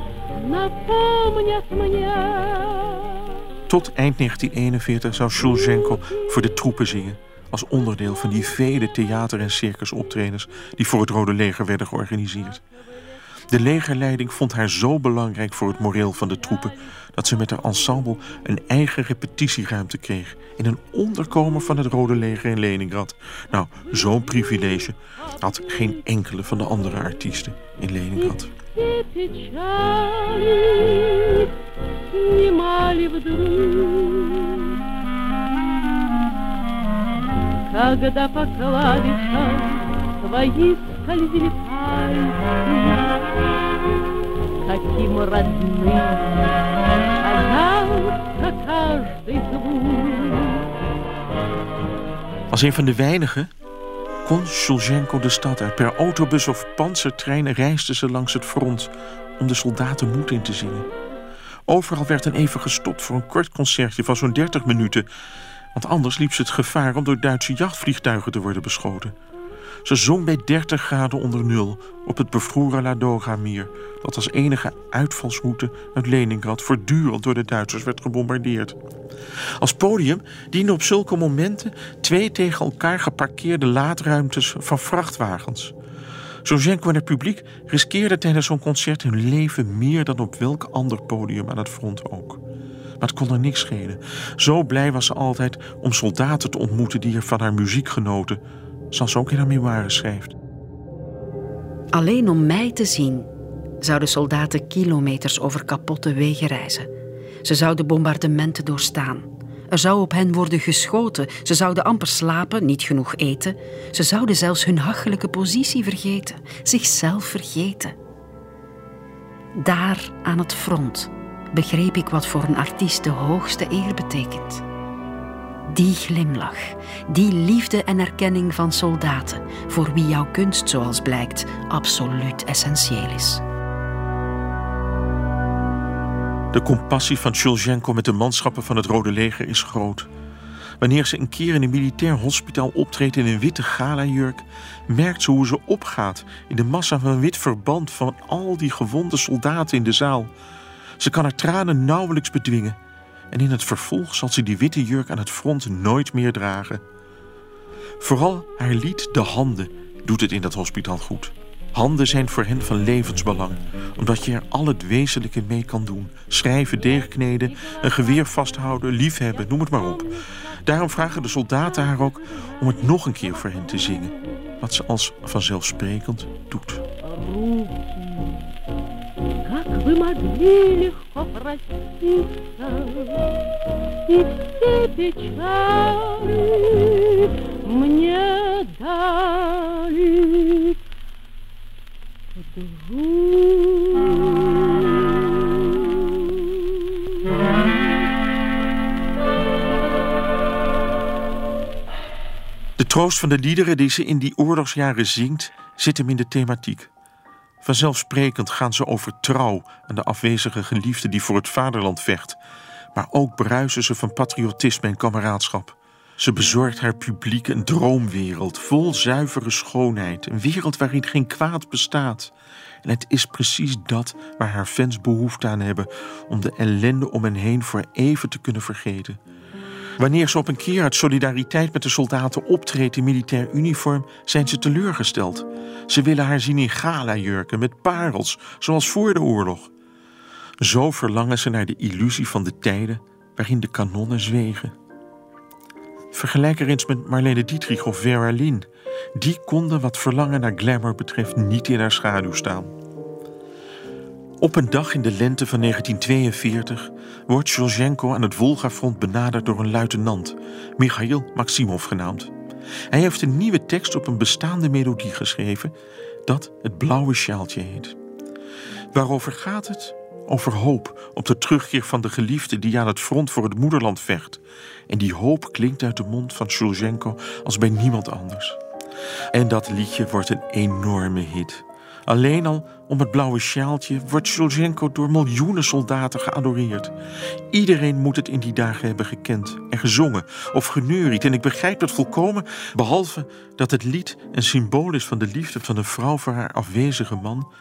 Tot eind 1941 zou Shulzhenko voor de troepen zingen. Als onderdeel van die vele theater- en circusoptredens die voor het Rode Leger werden georganiseerd. De legerleiding vond haar zo belangrijk voor het moreel van de troepen dat ze met haar ensemble een eigen repetitieruimte kreeg in een onderkomen van het Rode Leger in Leningrad. Nou, zo'n privilege had geen enkele van de andere artiesten in Leningrad. Все печали снимали вдруг. Когда по клавишам твои скользили пальцы, Каким родным казался каждый звук. Als een van de weinigen kon Shulzhenko de stad uit. Per autobus of panzertrein reisde ze langs het front om de soldaten moed in te zingen. Overal werd dan even gestopt voor een kort concertje van zo'n 30 minuten. Want anders liep ze het gevaar om door Duitse jachtvliegtuigen te worden beschoten. Ze zong bij 30 graden onder nul op het bevroren Ladoga-meer... dat als enige uitvalsroute uit Leningrad voortdurend door de Duitsers werd gebombardeerd. Als podium dienden op zulke momenten twee tegen elkaar geparkeerde laadruimtes van vrachtwagens. Shevchenko en het publiek riskeerden tijdens zo'n concert hun leven meer dan op welk ander podium aan het front ook. Maar het kon er niks schelen. Zo blij was ze altijd om soldaten te ontmoeten die er van haar muziek genoten, zoals ook in haar memoires schrijft. Alleen om mij te zien zouden soldaten kilometers over kapotte wegen reizen. Ze zouden bombardementen doorstaan. Er zou op hen worden geschoten. Ze zouden amper slapen, niet genoeg eten. Ze zouden zelfs hun hachelijke positie vergeten, zichzelf vergeten. Daar aan het front begreep ik wat voor een artiest de hoogste eer betekent. Die glimlach, die liefde en erkenning van soldaten, voor wie jouw kunst, zoals blijkt, absoluut essentieel is. De compassie van Shulzhenko met de manschappen van het Rode Leger is groot. Wanneer ze een keer in een militair hospitaal optreedt in een witte galajurk, merkt ze hoe ze opgaat in de massa van wit verband van al die gewonde soldaten in de zaal. Ze kan haar tranen nauwelijks bedwingen En in het vervolg zal ze die witte jurk aan het front nooit meer dragen. Vooral haar lied De Handen doet het in dat hospitaal goed. Handen zijn voor hen van levensbelang, omdat je er al het wezenlijke mee kan doen. Schrijven, deegkneden, een geweer vasthouden, liefhebben, noem het maar op. Daarom vragen de soldaten haar ook om het nog een keer voor hen te zingen. Wat ze als vanzelfsprekend doet. Как вы могли легко проститься И все печали мне дали De troost van de liederen die ze in die oorlogsjaren zingt, zit hem in de thematiek. Vanzelfsprekend gaan ze over trouw aan de afwezige geliefde die voor het vaderland vecht. Maar ook bruisen ze van patriotisme en kameraadschap. Ze bezorgt haar publiek een droomwereld vol zuivere schoonheid. Een wereld waarin geen kwaad bestaat. En het is precies dat waar haar fans behoefte aan hebben om de ellende om hen heen voor even te kunnen vergeten. Wanneer ze op een keer uit solidariteit met de soldaten optreedt in militair uniform, zijn ze teleurgesteld. Ze willen haar zien in gala-jurken met parels, zoals voor de oorlog. Zo verlangen ze naar de illusie van de tijden waarin de kanonnen zwegen. Vergelijk er eens met Marlene Dietrich of Vera Lynn. Die konden wat verlangen naar glamour betreft niet in haar schaduw staan. Op een dag in de lente van 1942 wordt Shevchenko aan het Volgafront benaderd door een luitenant, Michail Maximov genaamd. Hij heeft een nieuwe tekst op een bestaande melodie geschreven dat het blauwe sjaaltje heet. Waarover gaat het? over hoop op de terugkeer van de geliefde die aan het front voor het moederland vecht. En die hoop klinkt uit de mond van Shulchenko als bij niemand anders. En dat liedje wordt een enorme hit. Alleen al om het blauwe sjaaltje wordt Shulchenko door miljoenen soldaten geadoreerd. Iedereen moet het in die dagen hebben gekend en gezongen of geneuried. En ik begrijp dat volkomen, behalve dat het lied een symbool is van de liefde van een vrouw voor haar afwezige man,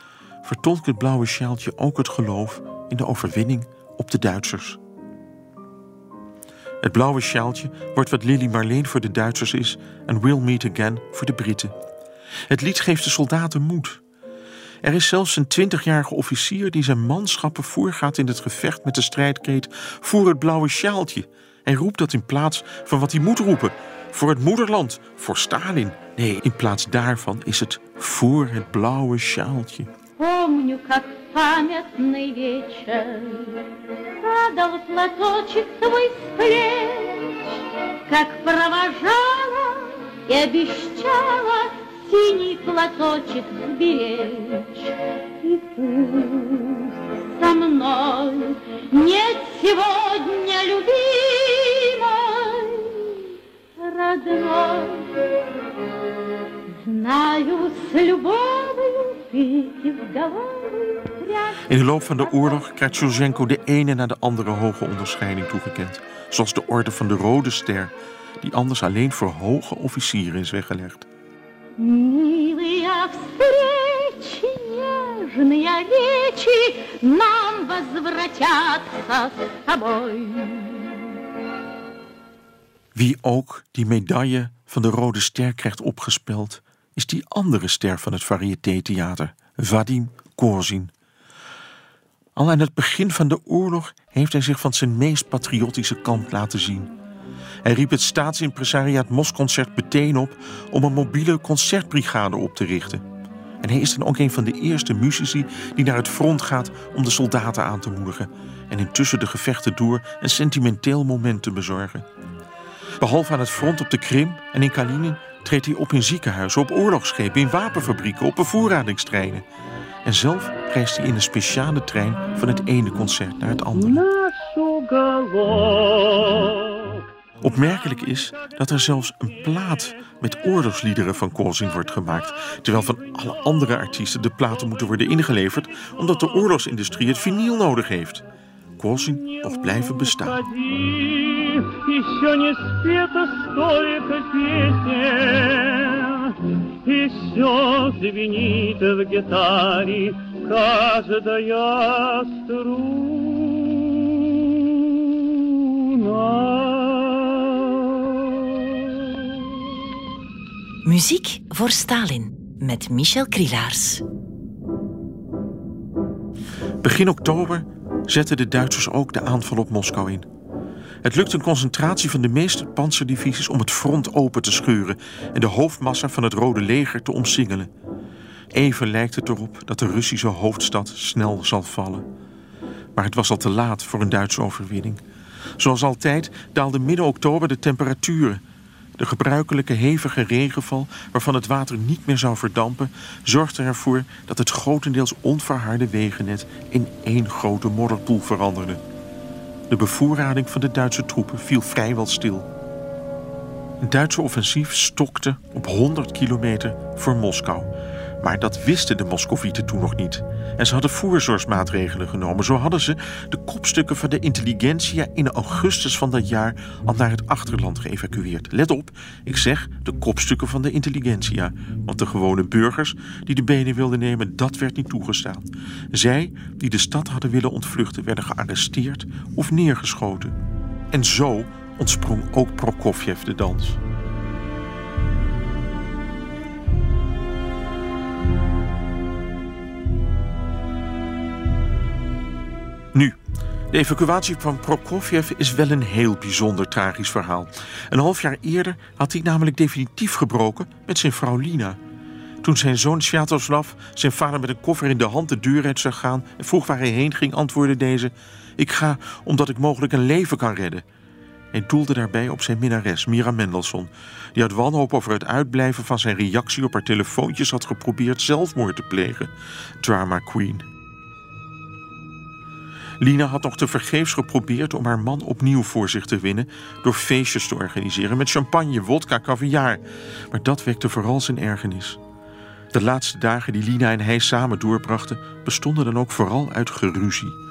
vertolkt het blauwe sjaaltje ook het geloof in de overwinning op de Duitsers. Het blauwe sjaaltje wordt wat Lily Marleen voor de Duitsers is en We'll Meet Again voor de Britten. Het lied geeft de soldaten moed. Er is zelfs een twintigjarige officier die zijn manschappen voorgaat in het gevecht met de strijdkreet voor het blauwe sjaaltje. Hij roept dat in plaats van wat hij moet roepen: voor het moederland, voor Stalin. Nee, in plaats daarvan is het voor het blauwe sjaaltje. Помню, как памятный вечер Падал платочек твой с плеч Как провожала и обещала Синий платочек сберечь И пусть со мной нет сегодня любимой Родной Знаю, с любовью ты и в голову In de loop van de oorlog krijgt Shulchenko de ene na de andere hoge onderscheiding toegekend. Zoals de Orde van de Rode Ster, die anders alleen voor hoge officieren is weggelegd. Милые встречи, нежные речи Нам возвратятся с тобой. Wie ook die medaille van de Rode Ster krijgt opgespeld, is die andere ster van het variété-theater, Vadim Korzin. Al aan het begin van de oorlog heeft hij zich van zijn meest patriotische kant laten zien. Hij riep het staatsimpresariaat Mosconcert meteen op om een mobiele concertbrigade op te richten. En hij is dan ook een van de eerste muzici die naar het front gaat om de soldaten aan te moedigen en intussen de gevechten door een sentimenteel moment te bezorgen. Behalve aan het front op de Krim en in Kalinin treedt hij op in ziekenhuizen, op oorlogsschepen, in wapenfabrieken, op bevoorradingstreinen. En zelf reist hij in een speciale trein van het ene concert naar het andere. Opmerkelijk is dat er zelfs een plaat met oorlogsliederen van Kozin wordt gemaakt, terwijl van alle andere artiesten de platen moeten worden ingeleverd omdat de oorlogsindustrie het vinyl nodig heeft. Kozin mocht blijven bestaan. Еще не спето столько песен, И все звенит в гитаре каждая струна. Muziek voor Stalin met Michel Krielaars. Begin oktober zetten de Duitsers ook de aanval op Moskou in. Het lukt een concentratie van de meeste panzerdivisies om het front open te scheuren en de hoofdmassa van het Rode Leger te omsingelen. Even lijkt het erop dat de Russische hoofdstad snel zal vallen. Maar het was al te laat voor een Duitse overwinning. Zoals altijd daalde midden oktober de temperaturen. De gebruikelijke hevige regenval, waarvan het water niet meer zou verdampen, zorgde ervoor dat het grotendeels onverharde wegennet in één grote modderpoel veranderde. De bevoorrading van de Duitse troepen viel vrijwel stil. Het Duitse offensief stokte op 100 kilometer voor Moskou. Maar dat wisten de Moscovieten toen nog niet. En ze hadden voorzorgsmaatregelen genomen. Zo hadden ze de kopstukken van de intelligentsia in augustus van dat jaar al naar het achterland geëvacueerd. Let op, ik zeg de kopstukken van de intelligentsia. Want de gewone burgers die de benen wilden nemen, dat werd niet toegestaan. Zij die de stad hadden willen ontvluchten, werden gearresteerd of neergeschoten. En zo ontsprong ook Prokofjev de dans. De evacuatie van Prokofjev is wel een heel bijzonder tragisch verhaal. Een half jaar eerder had hij namelijk definitief gebroken met zijn vrouw Lina. Toen zijn zoon Sviatoslav zijn vader met een koffer in de hand de deur uit zag gaan en vroeg waar hij heen ging, antwoordde deze: Ik ga omdat ik mogelijk een leven kan redden. Hij doelde daarbij op zijn minnares Mira Mendelssohn, die uit wanhoop over het uitblijven van zijn reactie op haar telefoontjes had geprobeerd zelfmoord te plegen. Drama Queen. Lina had nog tevergeefs geprobeerd om haar man opnieuw voor zich te winnen door feestjes te organiseren met champagne, wodka, caviar. Maar dat wekte vooral zijn ergernis. De laatste dagen die Lina en hij samen doorbrachten bestonden dan ook vooral uit geruzie.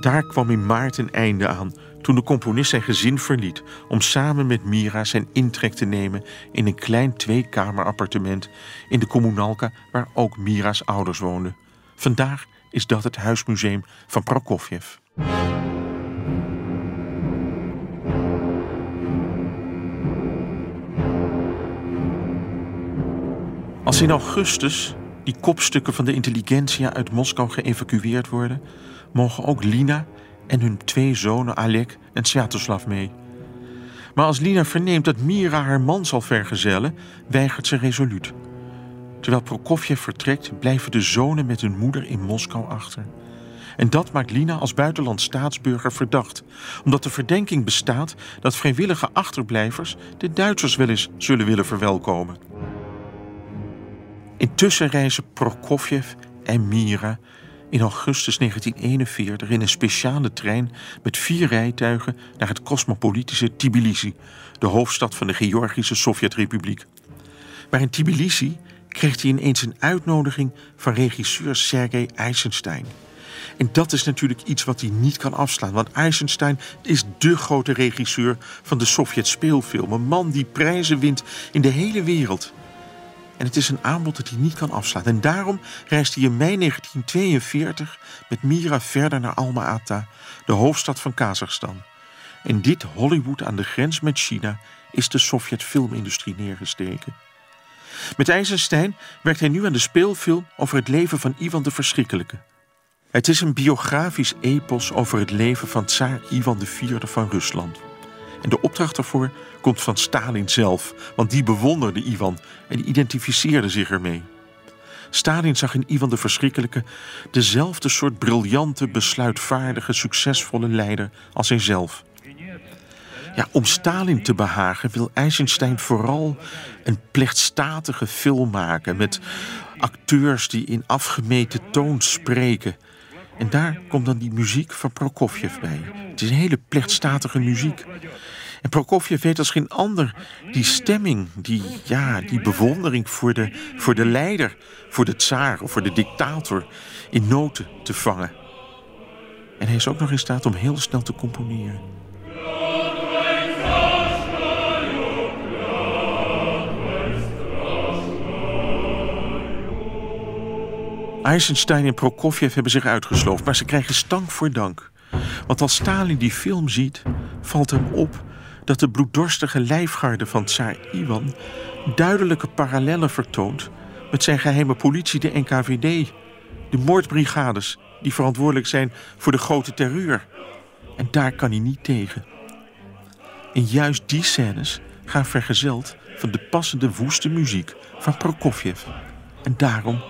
Daar kwam in maart een einde aan toen de componist zijn gezin verliet om samen met Mira zijn intrek te nemen in een klein tweekamerappartement in de Kommunalka waar ook Mira's ouders woonden. Vandaag is dat het huismuseum van Prokofjev. Als in augustus die kopstukken van de intelligentsia uit Moskou geëvacueerd worden, mogen ook Lina en hun twee zonen Alek en Sviatoslav mee. Maar als Lina verneemt dat Mira haar man zal vergezellen, weigert ze resoluut. Terwijl Prokofjev vertrekt, blijven de zonen met hun moeder in Moskou achter. En dat maakt Lina als buitenlands staatsburger verdacht, omdat de verdenking bestaat dat vrijwillige achterblijvers de Duitsers wel eens zullen willen verwelkomen. Intussen reizen Prokofjev en Mira in augustus 1941 in een speciale trein met vier rijtuigen naar het cosmopolitische Tbilisi, de hoofdstad van de Georgische Sovjetrepubliek. Maar in Tbilisi kreeg hij ineens een uitnodiging van regisseur Sergei Eisenstein. En dat is natuurlijk iets wat hij niet kan afslaan, want Eisenstein is dé grote regisseur van de Sovjet-speelfilm. Een man die prijzen wint in de hele wereld. En het is een aanbod dat hij niet kan afslaan. En daarom reist hij in mei 1942 met Mira verder naar Alma-Ata, de hoofdstad van Kazachstan. In dit Hollywood aan de grens met China is de Sovjet-filmindustrie neergesteken. Met Eisenstein werkt hij nu aan de speelfilm over het leven van Ivan de Verschrikkelijke. Het is een biografisch epos over het leven van tsaar Ivan IV van Rusland. En de opdracht daarvoor komt van Stalin zelf, want die bewonderde Ivan en identificeerde zich ermee. Stalin zag in Ivan de Verschrikkelijke dezelfde soort briljante, besluitvaardige, succesvolle leider als hijzelf. Ja, om Stalin te behagen wil Eisenstein vooral een plechtstatige film maken met acteurs die in afgemeten toon spreken. En daar komt dan die muziek van Prokofjev bij. Het is een hele plechtstatige muziek. En Prokofjev weet als geen ander die stemming, die, ja, die bewondering voor de, voor de leider, voor de tsaar of voor de dictator in noten te vangen. En hij is ook nog in staat om heel snel te componeren. Eisenstein en Prokofjev hebben zich uitgesloofd, maar ze krijgen stank voor dank. Want als Stalin die film ziet, valt hem op dat de bloeddorstige lijfgarde van Tsar Iwan duidelijke parallellen vertoont met zijn geheime politie, de NKVD, de moordbrigades die verantwoordelijk zijn voor de grote terreur. En daar kan hij niet tegen. En juist die scènes gaan vergezeld van de passende woeste muziek van Prokofjev. En daarom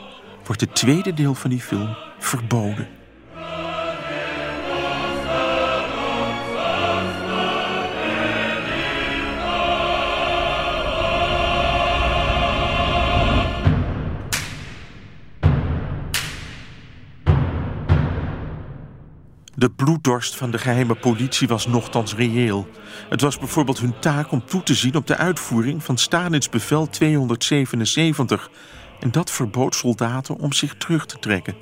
wordt het tweede deel van die film verboden. De bloeddorst van de geheime politie was nochtans reëel. Het was bijvoorbeeld hun taak om toe te zien op de uitvoering van Stalins bevel 277. En dat verbood soldaten om zich terug te trekken.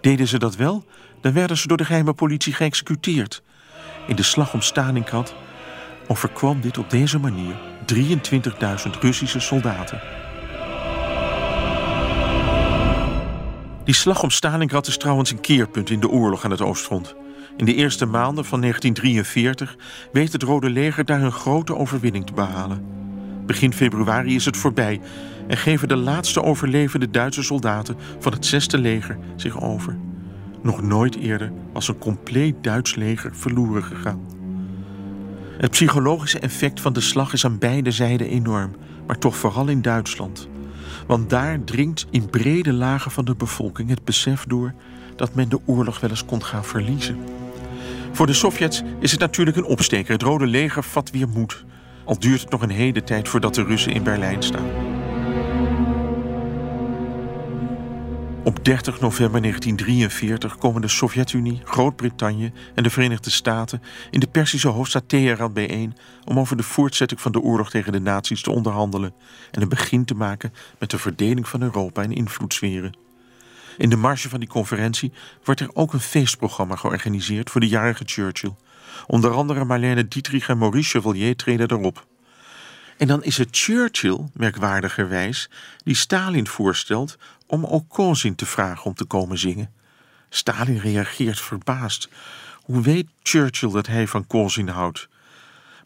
Deden ze dat wel, dan werden ze door de geheime politie geëxecuteerd. In de slag om Stalingrad overkwam dit op deze manier 23.000 Russische soldaten. Die slag om Stalingrad is trouwens een keerpunt in de oorlog aan het Oostfront. In de eerste maanden van 1943 weet het Rode Leger daar een grote overwinning te behalen. Begin februari is het voorbij en geven de laatste overlevende Duitse soldaten van het 6e leger zich over. Nog nooit eerder was een compleet Duits leger verloren gegaan. Het psychologische effect van de slag is aan beide zijden enorm, maar toch vooral in Duitsland. Want daar dringt in brede lagen van de bevolking het besef door dat men de oorlog wel eens kon gaan verliezen. Voor de Sovjets is het natuurlijk een opsteker. Het Rode Leger vat weer moed. Al duurt het nog een hele tijd voordat de Russen in Berlijn staan. Op 30 november 1943 komen de Sovjet-Unie, Groot-Brittannië en de Verenigde Staten in de Persische hoofdstad Teheran bijeen om over de voortzetting van de oorlog tegen de nazi's te onderhandelen en een begin te maken met de verdeling van Europa in invloedssferen. In de marge van die conferentie wordt er ook een feestprogramma georganiseerd voor de jarige Churchill. Onder andere Marlene Dietrich en Maurice Chevalier treden erop. En dan is het Churchill, merkwaardigerwijs, die Stalin voorstelt om ook Kozin te vragen om te komen zingen. Stalin reageert verbaasd. Hoe weet Churchill dat hij van Kozin houdt?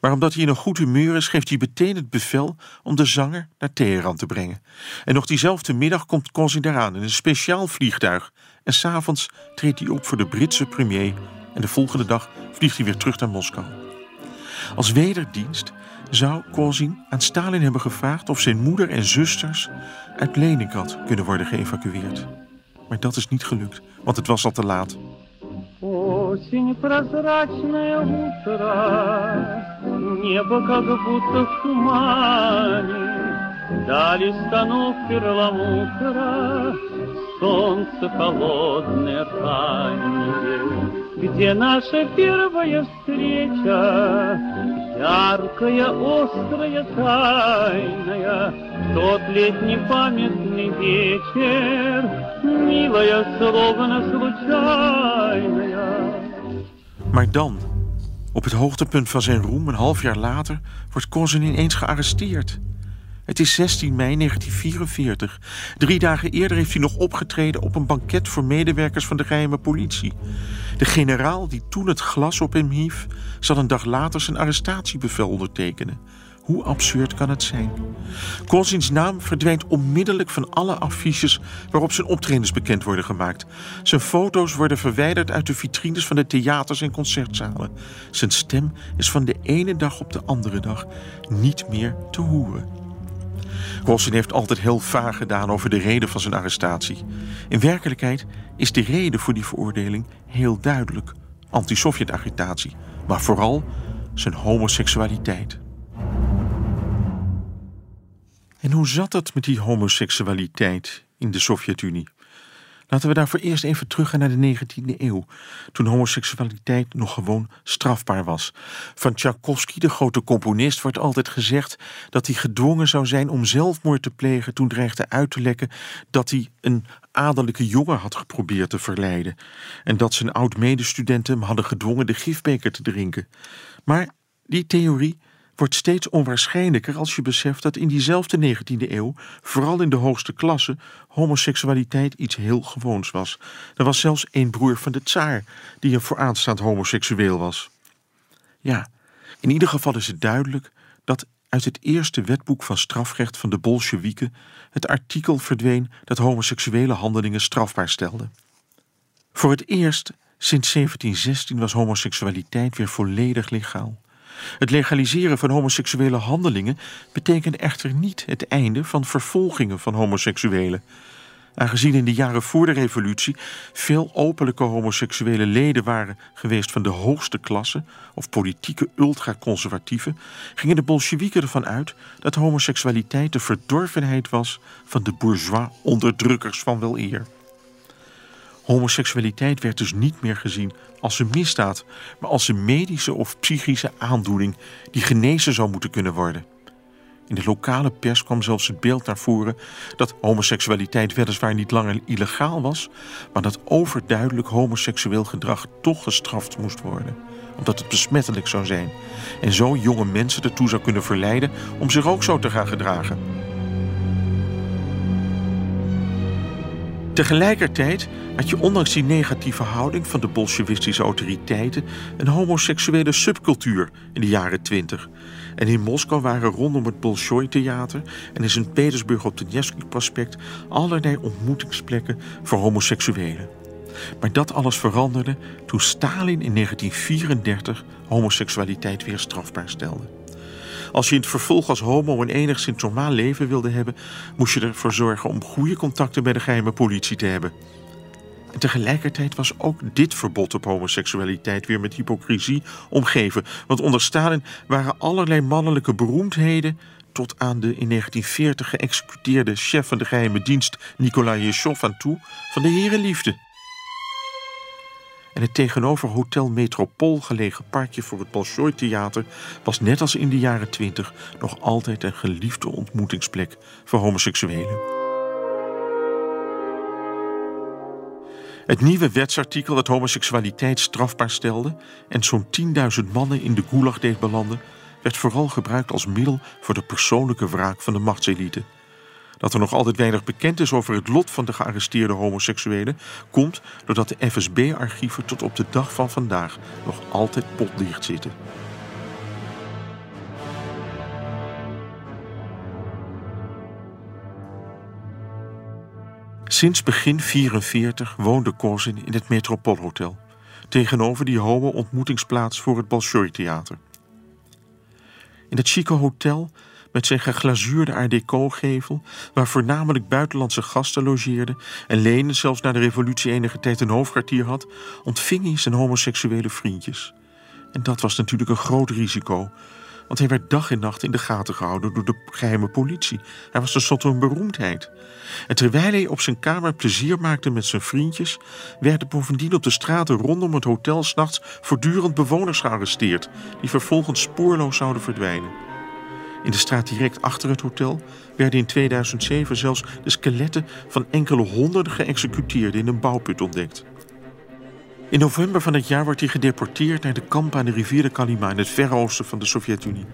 Maar omdat hij in een goed humeur is, geeft hij meteen het bevel om de zanger naar Teheran te brengen. En nog diezelfde middag komt Kozin eraan in een speciaal vliegtuig. En s'avonds treedt hij op voor de Britse premier. En de volgende dag vliegt hij weer terug naar Moskou. Als wederdienst zou Kozin aan Stalin hebben gevraagd of zijn moeder en zusters uit Leningrad kunnen worden geëvacueerd. Maar dat is niet gelukt, want het was al te laat. Осень прозрачное утро, небо как будто в тумане, Дали станов перламутра, солнце холодное раннее. Где наша первая встреча, яркая, острая, тайная, Тот летний памятный вечер, милая, словно случайная. Maar dan, op het hoogtepunt van zijn roem, een half jaar later, wordt Kozin ineens gearresteerd. Het is 16 mei 1944. Drie dagen eerder heeft hij nog opgetreden op een banket voor medewerkers van de geheime politie. De generaal die toen het glas op hem hief, zal een dag later zijn arrestatiebevel ondertekenen. Hoe absurd kan het zijn? Kozins naam verdwijnt onmiddellijk van alle affiches waarop zijn optredens bekend worden gemaakt. Zijn foto's worden verwijderd uit de vitrines van de theaters en concertzalen. Zijn stem is van de ene dag op de andere dag niet meer te horen. Kozin heeft altijd heel vaag gedaan over de reden van zijn arrestatie. In werkelijkheid is de reden voor die veroordeling heel duidelijk: anti-Sovjet-agitatie, maar vooral zijn homoseksualiteit. En hoe zat het met die homoseksualiteit in de Sovjet-Unie? Laten we daarvoor eerst even teruggaan naar de 19e eeuw, toen homoseksualiteit nog gewoon strafbaar was. Van Tchaikovsky, de grote componist, wordt altijd gezegd dat hij gedwongen zou zijn om zelfmoord te plegen toen dreigde uit te lekken dat hij een adellijke jongen had geprobeerd te verleiden en dat zijn oud-medestudenten hem hadden gedwongen de gifbeker te drinken. Maar die theorie wordt steeds onwaarschijnlijker als je beseft dat in diezelfde 19e eeuw, vooral in de hoogste klasse, homoseksualiteit iets heel gewoons was. Er was zelfs één broer van de tsaar die een vooraanstaand homoseksueel was. Ja, in ieder geval is het duidelijk dat uit het eerste wetboek van strafrecht van de Bolsjewieken het artikel verdween dat homoseksuele handelingen strafbaar stelde. Voor het eerst sinds 1716 was homoseksualiteit weer volledig legaal. Het legaliseren van homoseksuele handelingen betekent echter niet het einde van vervolgingen van homoseksuelen. Aangezien in de jaren voor de revolutie veel openlijke homoseksuele leden waren geweest van de hoogste klasse of politieke ultraconservatieven, gingen de Bolsjewieken ervan uit dat homoseksualiteit de verdorvenheid was van de bourgeois onderdrukkers van wel eer. Homoseksualiteit werd dus niet meer gezien als een misdaad, maar als een medische of psychische aandoening die genezen zou moeten kunnen worden. In de lokale pers kwam zelfs het beeld naar voren dat homoseksualiteit weliswaar niet langer illegaal was, maar dat overduidelijk homoseksueel gedrag toch gestraft moest worden, omdat het besmettelijk zou zijn en zo jonge mensen ertoe zou kunnen verleiden om zich ook zo te gaan gedragen. Tegelijkertijd had je ondanks die negatieve houding van de bolsjewistische autoriteiten een homoseksuele subcultuur in de jaren twintig. En in Moskou waren rondom het Bolshoi-theater en in Sint-Petersburg op de Nevsky-prospect allerlei ontmoetingsplekken voor homoseksuelen. Maar dat alles veranderde toen Stalin in 1934 homoseksualiteit weer strafbaar stelde. Als je in het vervolg als homo een enigszins normaal leven wilde hebben, moest je ervoor zorgen om goede contacten bij de geheime politie te hebben. En tegelijkertijd was ook dit verbod op homoseksualiteit weer met hypocrisie omgeven. Want onder Stalin waren allerlei mannelijke beroemdheden tot aan de in 1940 geëxecuteerde chef van de geheime dienst Nikolai Yeshov aan toe van de herenliefde. En het tegenover Hotel Metropool gelegen parkje voor het Bolshoi Theater was net als in de jaren twintig nog altijd een geliefde ontmoetingsplek voor homoseksuelen. Het nieuwe wetsartikel dat homoseksualiteit strafbaar stelde en zo'n 10.000 mannen in de gulag deed belanden, werd vooral gebruikt als middel voor de persoonlijke wraak van de machtselite. Dat er nog altijd weinig bekend is over het lot van de gearresteerde homoseksuelen, komt doordat de FSB-archieven tot op de dag van vandaag nog altijd potdicht zitten. Sinds begin 44 woonde Kozin in het Metropoolhotel, tegenover die homo-ontmoetingsplaats voor het Bolshoi-theater. In het chique hotel met zijn geglazuurde art deco-gevel, waar voornamelijk buitenlandse gasten logeerden en Lenen zelfs na de revolutie enige tijd een hoofdkwartier had, ontving hij zijn homoseksuele vriendjes. En dat was natuurlijk een groot risico, want hij werd dag en nacht in de gaten gehouden door de geheime politie. Hij was tenslotte een beroemdheid. En terwijl hij op zijn kamer plezier maakte met zijn vriendjes, werden bovendien op de straten rondom het hotel s'nachts voortdurend bewoners gearresteerd, die vervolgens spoorloos zouden verdwijnen. In de straat direct achter het hotel werden in 2007 zelfs de skeletten van enkele honderden geëxecuteerden in een bouwput ontdekt. In november van het jaar wordt hij gedeporteerd naar de kamp aan de rivier de Kalima in het verre oosten van de Sovjet-Unie.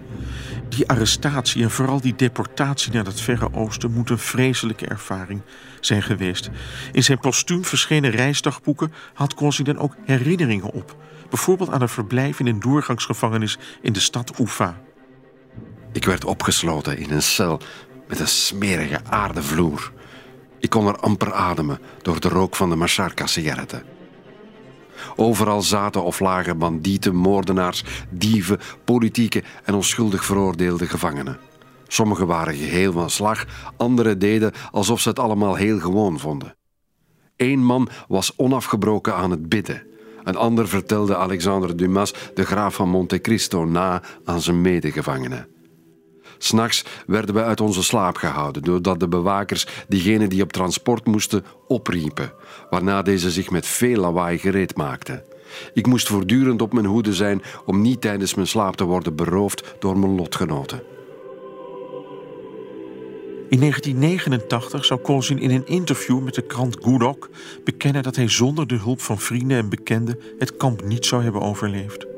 Die arrestatie en vooral die deportatie naar het verre oosten moet een vreselijke ervaring zijn geweest. In zijn postuum verschenen reisdagboeken had dan ook herinneringen op. Bijvoorbeeld aan een verblijf in een doorgangsgevangenis in de stad Ufa. Ik werd opgesloten in een cel met een smerige aardevloer. Ik kon er amper ademen door de rook van de Masharka-sigaretten. Overal zaten of lagen bandieten, moordenaars, dieven, politieke en onschuldig veroordeelde gevangenen. Sommigen waren geheel van slag, anderen deden alsof ze het allemaal heel gewoon vonden. Eén man was onafgebroken aan het bidden. Een ander vertelde Alexander Dumas, de graaf van Monte Cristo, na aan zijn medegevangenen. S'nachts werden we uit onze slaap gehouden doordat de bewakers diegenen die op transport moesten opriepen, waarna deze zich met veel lawaai gereed maakten. Ik moest voortdurend op mijn hoede zijn om niet tijdens mijn slaap te worden beroofd door mijn lotgenoten. In 1989 zou Kozin in een interview met de krant Gudok bekennen dat hij zonder de hulp van vrienden en bekenden het kamp niet zou hebben overleefd.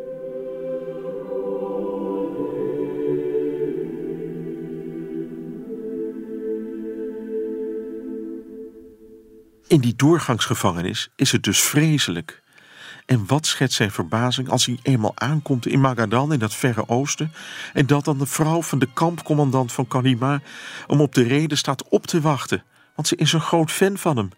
In die doorgangsgevangenis is het dus vreselijk. En wat schetst zijn verbazing als hij eenmaal aankomt in Magadan in dat verre oosten en dat dan de vrouw van de kampcommandant van Kalima hem op de reden staat op te wachten, want ze is een groot fan van hem.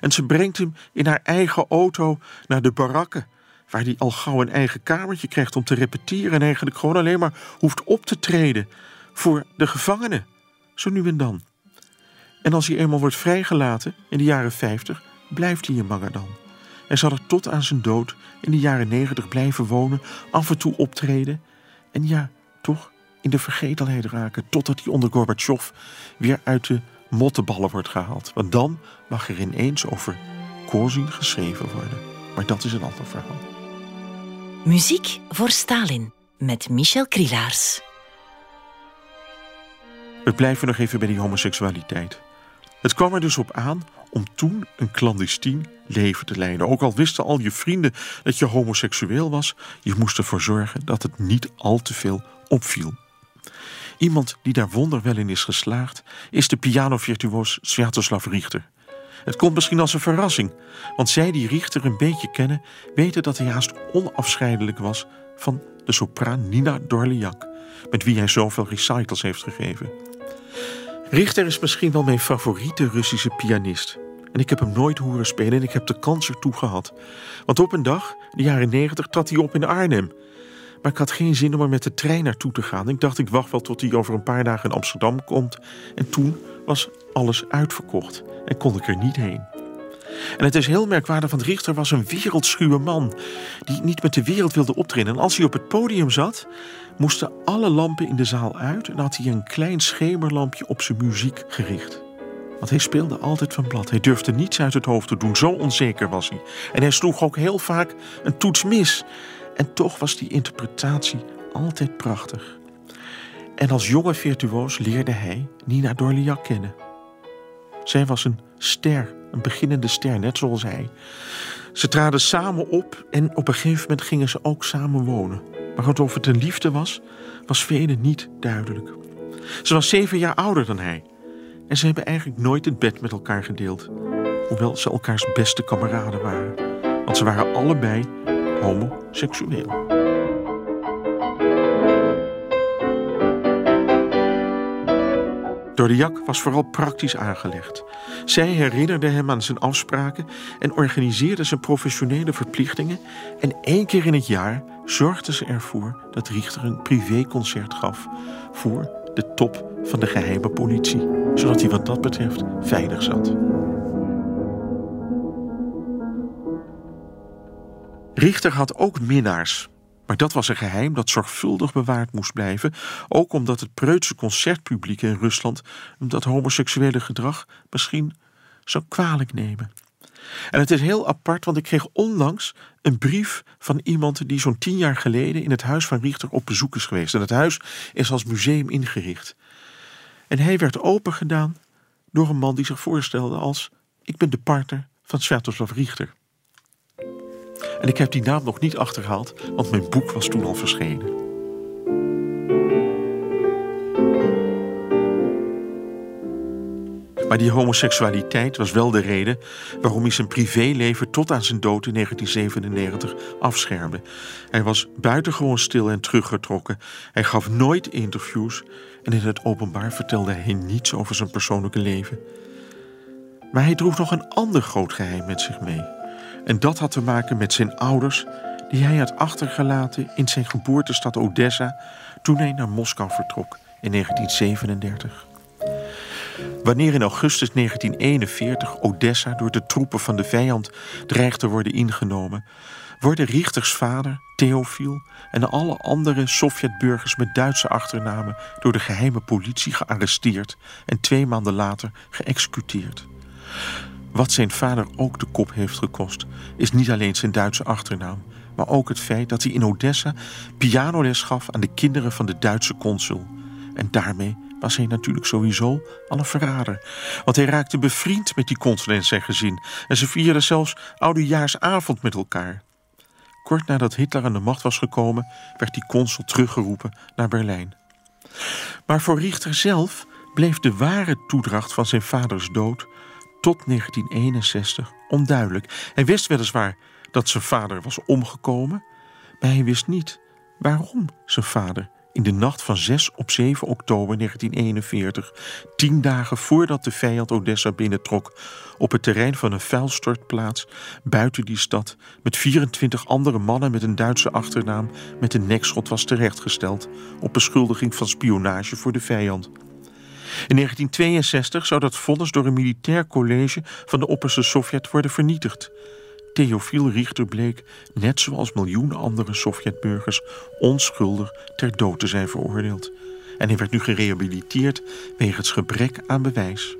En ze brengt hem in haar eigen auto naar de barakken, waar hij al gauw een eigen kamertje krijgt om te repeteren en eigenlijk gewoon alleen maar hoeft op te treden voor de gevangenen, zo nu en dan. En als hij eenmaal wordt vrijgelaten in de jaren 50, blijft hij in Magadan. Hij zal er tot aan zijn dood in de jaren 90 blijven wonen, af en toe optreden. En ja, toch in de vergetelheid raken totdat hij onder Gorbachev weer uit de motteballen wordt gehaald. Want dan mag er ineens over Kozin geschreven worden. Maar dat is een ander verhaal. Muziek voor Stalin met Michel Krielaars. We blijven nog even bij die homoseksualiteit. Het kwam er dus op aan om toen een clandestien leven te leiden. Ook al wisten al je vrienden dat je homoseksueel was, je moest ervoor zorgen dat het niet al te veel opviel. Iemand die daar wonderwel in is geslaagd, is de pianovirtuoos Sviatoslav Richter. Het komt misschien als een verrassing, want zij die Richter een beetje kennen, weten dat hij haast onafscheidelijk was van de sopraan Nina Dorliak, met wie hij zoveel recitals heeft gegeven. Richter is misschien wel mijn favoriete Russische pianist. En ik heb hem nooit horen spelen en ik heb de kans ertoe gehad. Want op een dag, in de jaren negentig, trad hij op in Arnhem. Maar ik had geen zin om er met de trein naartoe te gaan. Ik dacht, ik wacht wel tot hij over een paar dagen in Amsterdam komt. En toen was alles uitverkocht en kon ik er niet heen. En het is heel merkwaardig, want Richter was een wereldschuwe man die niet met de wereld wilde optreden. En als hij op het podium zat, moesten alle lampen in de zaal uit en had hij een klein schemerlampje op zijn muziek gericht. Want hij speelde altijd van blad. Hij durfde niets uit het hoofd te doen, zo onzeker was hij. En hij sloeg ook heel vaak een toets mis. En toch was die interpretatie altijd prachtig. En als jonge virtuoos leerde hij Nina Dorliac kennen. Zij was een ster, een beginnende ster, net zoals hij. Ze traden samen op en op een gegeven moment gingen ze ook samen wonen. Maar of het een liefde was, was velen niet duidelijk. Ze was zeven jaar ouder dan hij. En ze hebben eigenlijk nooit het bed met elkaar gedeeld. Hoewel ze elkaars beste kameraden waren. Want ze waren allebei homoseksueel. Dordiac was vooral praktisch aangelegd. Zij herinnerde hem aan zijn afspraken en organiseerde zijn professionele verplichtingen. En één keer in het jaar zorgde ze ervoor dat Richter een privéconcert gaf voor de top van de geheime politie, zodat hij wat dat betreft veilig zat. Richter had ook minnaars, maar dat was een geheim dat zorgvuldig bewaard moest blijven, ook omdat het preutse concertpubliek in Rusland dat homoseksuele gedrag misschien zou kwalijk nemen. En het is heel apart, want ik kreeg onlangs een brief van iemand die zo'n tien jaar geleden in het huis van Richter op bezoek is geweest. En het huis is als museum ingericht. En hij werd opengedaan door een man die zich voorstelde als: Ik ben de partner van Sviatoslav Richter. En ik heb die naam nog niet achterhaald, want mijn boek was toen al verschenen. Maar die homoseksualiteit was wel de reden waarom hij zijn privéleven tot aan zijn dood in 1997 afschermde. Hij was buitengewoon stil en teruggetrokken. Hij gaf nooit interviews en in het openbaar vertelde hij niets over zijn persoonlijke leven. Maar hij droeg nog een ander groot geheim met zich mee. En dat had te maken met zijn ouders, die hij had achtergelaten in zijn geboortestad Odessa toen hij naar Moskou vertrok in 1937. Wanneer in augustus 1941 Odessa door de troepen van de vijand dreigt te worden ingenomen, worden Richters vader, Theofiel, en alle andere Sovjetburgers met Duitse achternamen door de geheime politie gearresteerd en twee maanden later geëxecuteerd. Wat zijn vader ook de kop heeft gekost, is niet alleen zijn Duitse achternaam, maar ook het feit dat hij in Odessa pianoles gaf aan de kinderen van de Duitse consul. En daarmee was hij natuurlijk sowieso al een verrader. Want hij raakte bevriend met die consul en zijn gezin. En ze vierden zelfs oudejaarsavond met elkaar. Kort nadat Hitler aan de macht was gekomen, werd die consul teruggeroepen naar Berlijn. Maar voor Richter zelf bleef de ware toedracht van zijn vaders dood tot 1961 onduidelijk. Hij wist weliswaar dat zijn vader was omgekomen, maar hij wist niet waarom zijn vader in de nacht van 6 op 7 oktober 1941, tien dagen voordat de vijand Odessa binnentrok, op het terrein van een vuilstortplaats buiten die stad, met 24 andere mannen met een Duitse achternaam, met een nekschot was terechtgesteld op beschuldiging van spionage voor de vijand. In 1962 zou dat vonnis door een militair college van de opperste Sovjet worden vernietigd. Theofiel Richter bleek, net zoals miljoenen andere Sovjetburgers, onschuldig ter dood te zijn veroordeeld. En hij werd nu gerehabiliteerd wegens gebrek aan bewijs.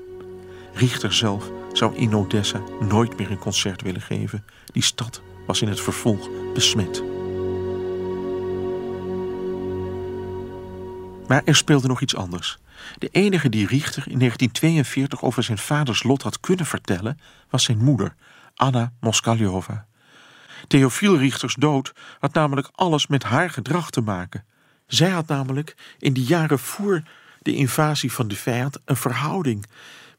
Richter zelf zou in Odessa nooit meer een concert willen geven. Die stad was in het vervolg besmet. Maar er speelde nog iets anders. De enige die Richter in 1942 over zijn vaders lot had kunnen vertellen, was zijn moeder, Anna Moskaljova. Theofiel Richters dood had namelijk alles met haar gedrag te maken. Zij had namelijk in de jaren voor de invasie van de vijand een verhouding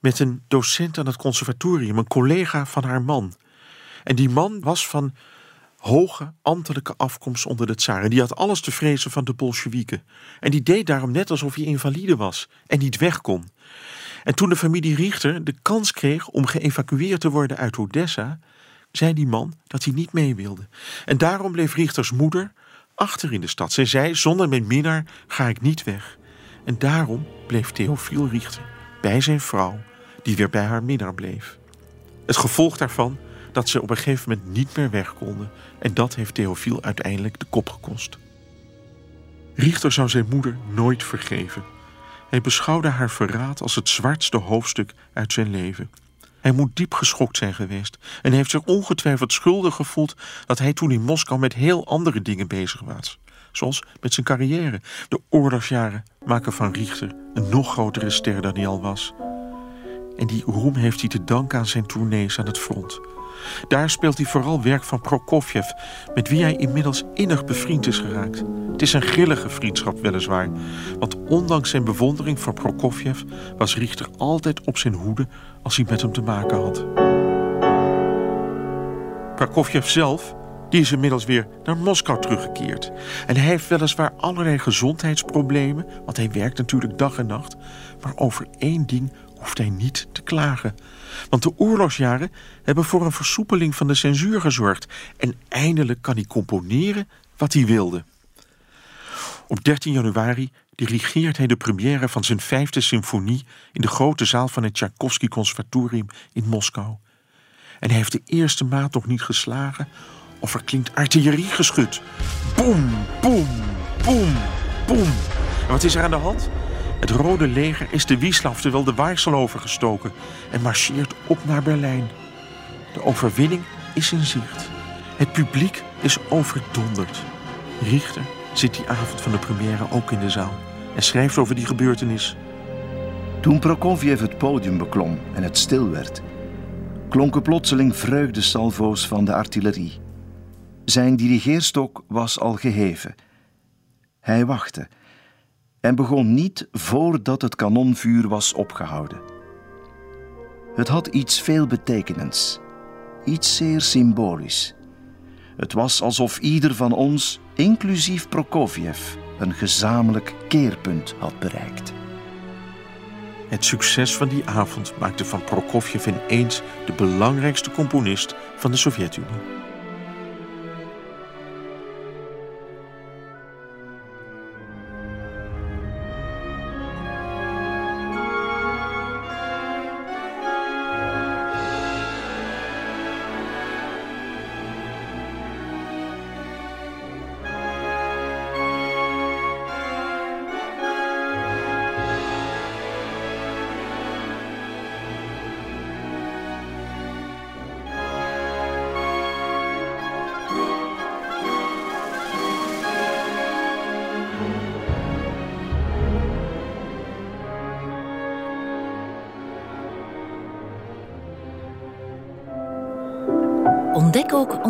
met een docent aan het conservatorium, een collega van haar man. En die man was van hoge ambtelijke afkomst onder de tsaar. En die had alles te vrezen van de Bolsjewieken. En die deed daarom net alsof hij invalide was en niet weg kon. En toen de familie Richter de kans kreeg om geëvacueerd te worden uit Odessa, zei die man dat hij niet mee wilde. En daarom bleef Richters moeder achter in de stad. Zij zei: Zonder mijn minnaar ga ik niet weg. En daarom bleef Theofiel Richter bij zijn vrouw, die weer bij haar minnaar bleef. Het gevolg daarvan dat ze op een gegeven moment niet meer weg konden. En dat heeft Theofiel uiteindelijk de kop gekost. Richter zou zijn moeder nooit vergeven. Hij beschouwde haar verraad als het zwartste hoofdstuk uit zijn leven. Hij moet diep geschokt zijn geweest en heeft zich ongetwijfeld schuldig gevoeld dat hij toen in Moskou met heel andere dingen bezig was. Zoals met zijn carrière. De oorlogsjaren maken van Richter een nog grotere ster dan hij al was. En die roem heeft hij te danken aan zijn tournees aan het front. Daar speelt hij vooral werk van Prokofjev, met wie hij inmiddels innig bevriend is geraakt. Het is een grillige vriendschap weliswaar, want ondanks zijn bewondering voor Prokofjev was Richter altijd op zijn hoede als hij met hem te maken had. Prokofjev zelf die is inmiddels weer naar Moskou teruggekeerd. En hij heeft weliswaar allerlei gezondheidsproblemen, want hij werkt natuurlijk dag en nacht. Maar over één ding hoeft hij niet te klagen. Want de oorlogsjaren hebben voor een versoepeling van de censuur gezorgd. En eindelijk kan hij componeren wat hij wilde. Op 13 januari dirigeert hij de première van zijn vijfde symfonie in de grote zaal van het Tchaikovsky Conservatorium in Moskou. En hij heeft de eerste maat nog niet geslagen of er klinkt artilleriegeschut. Boem, boem, boem, boem. En wat is er aan de hand? Het Rode Leger is de Wieslav terwijl de Waarsel overgestoken en marcheert op naar Berlijn. De overwinning is in zicht. Het publiek is overdonderd. Richter zit die avond van de première ook in de zaal en schrijft over die gebeurtenis. Toen Prokofjev het podium beklom en het stil werd, klonken plotseling vreugdesalvo's van de artillerie. Zijn dirigeerstok was al geheven. Hij wachtte en begon niet voordat het kanonvuur was opgehouden. Het had iets veelbetekenends, iets zeer symbolisch. Het was alsof ieder van ons, inclusief Prokofjev, een gezamenlijk keerpunt had bereikt. Het succes van die avond maakte van Prokofjev ineens de belangrijkste componist van de Sovjet-Unie.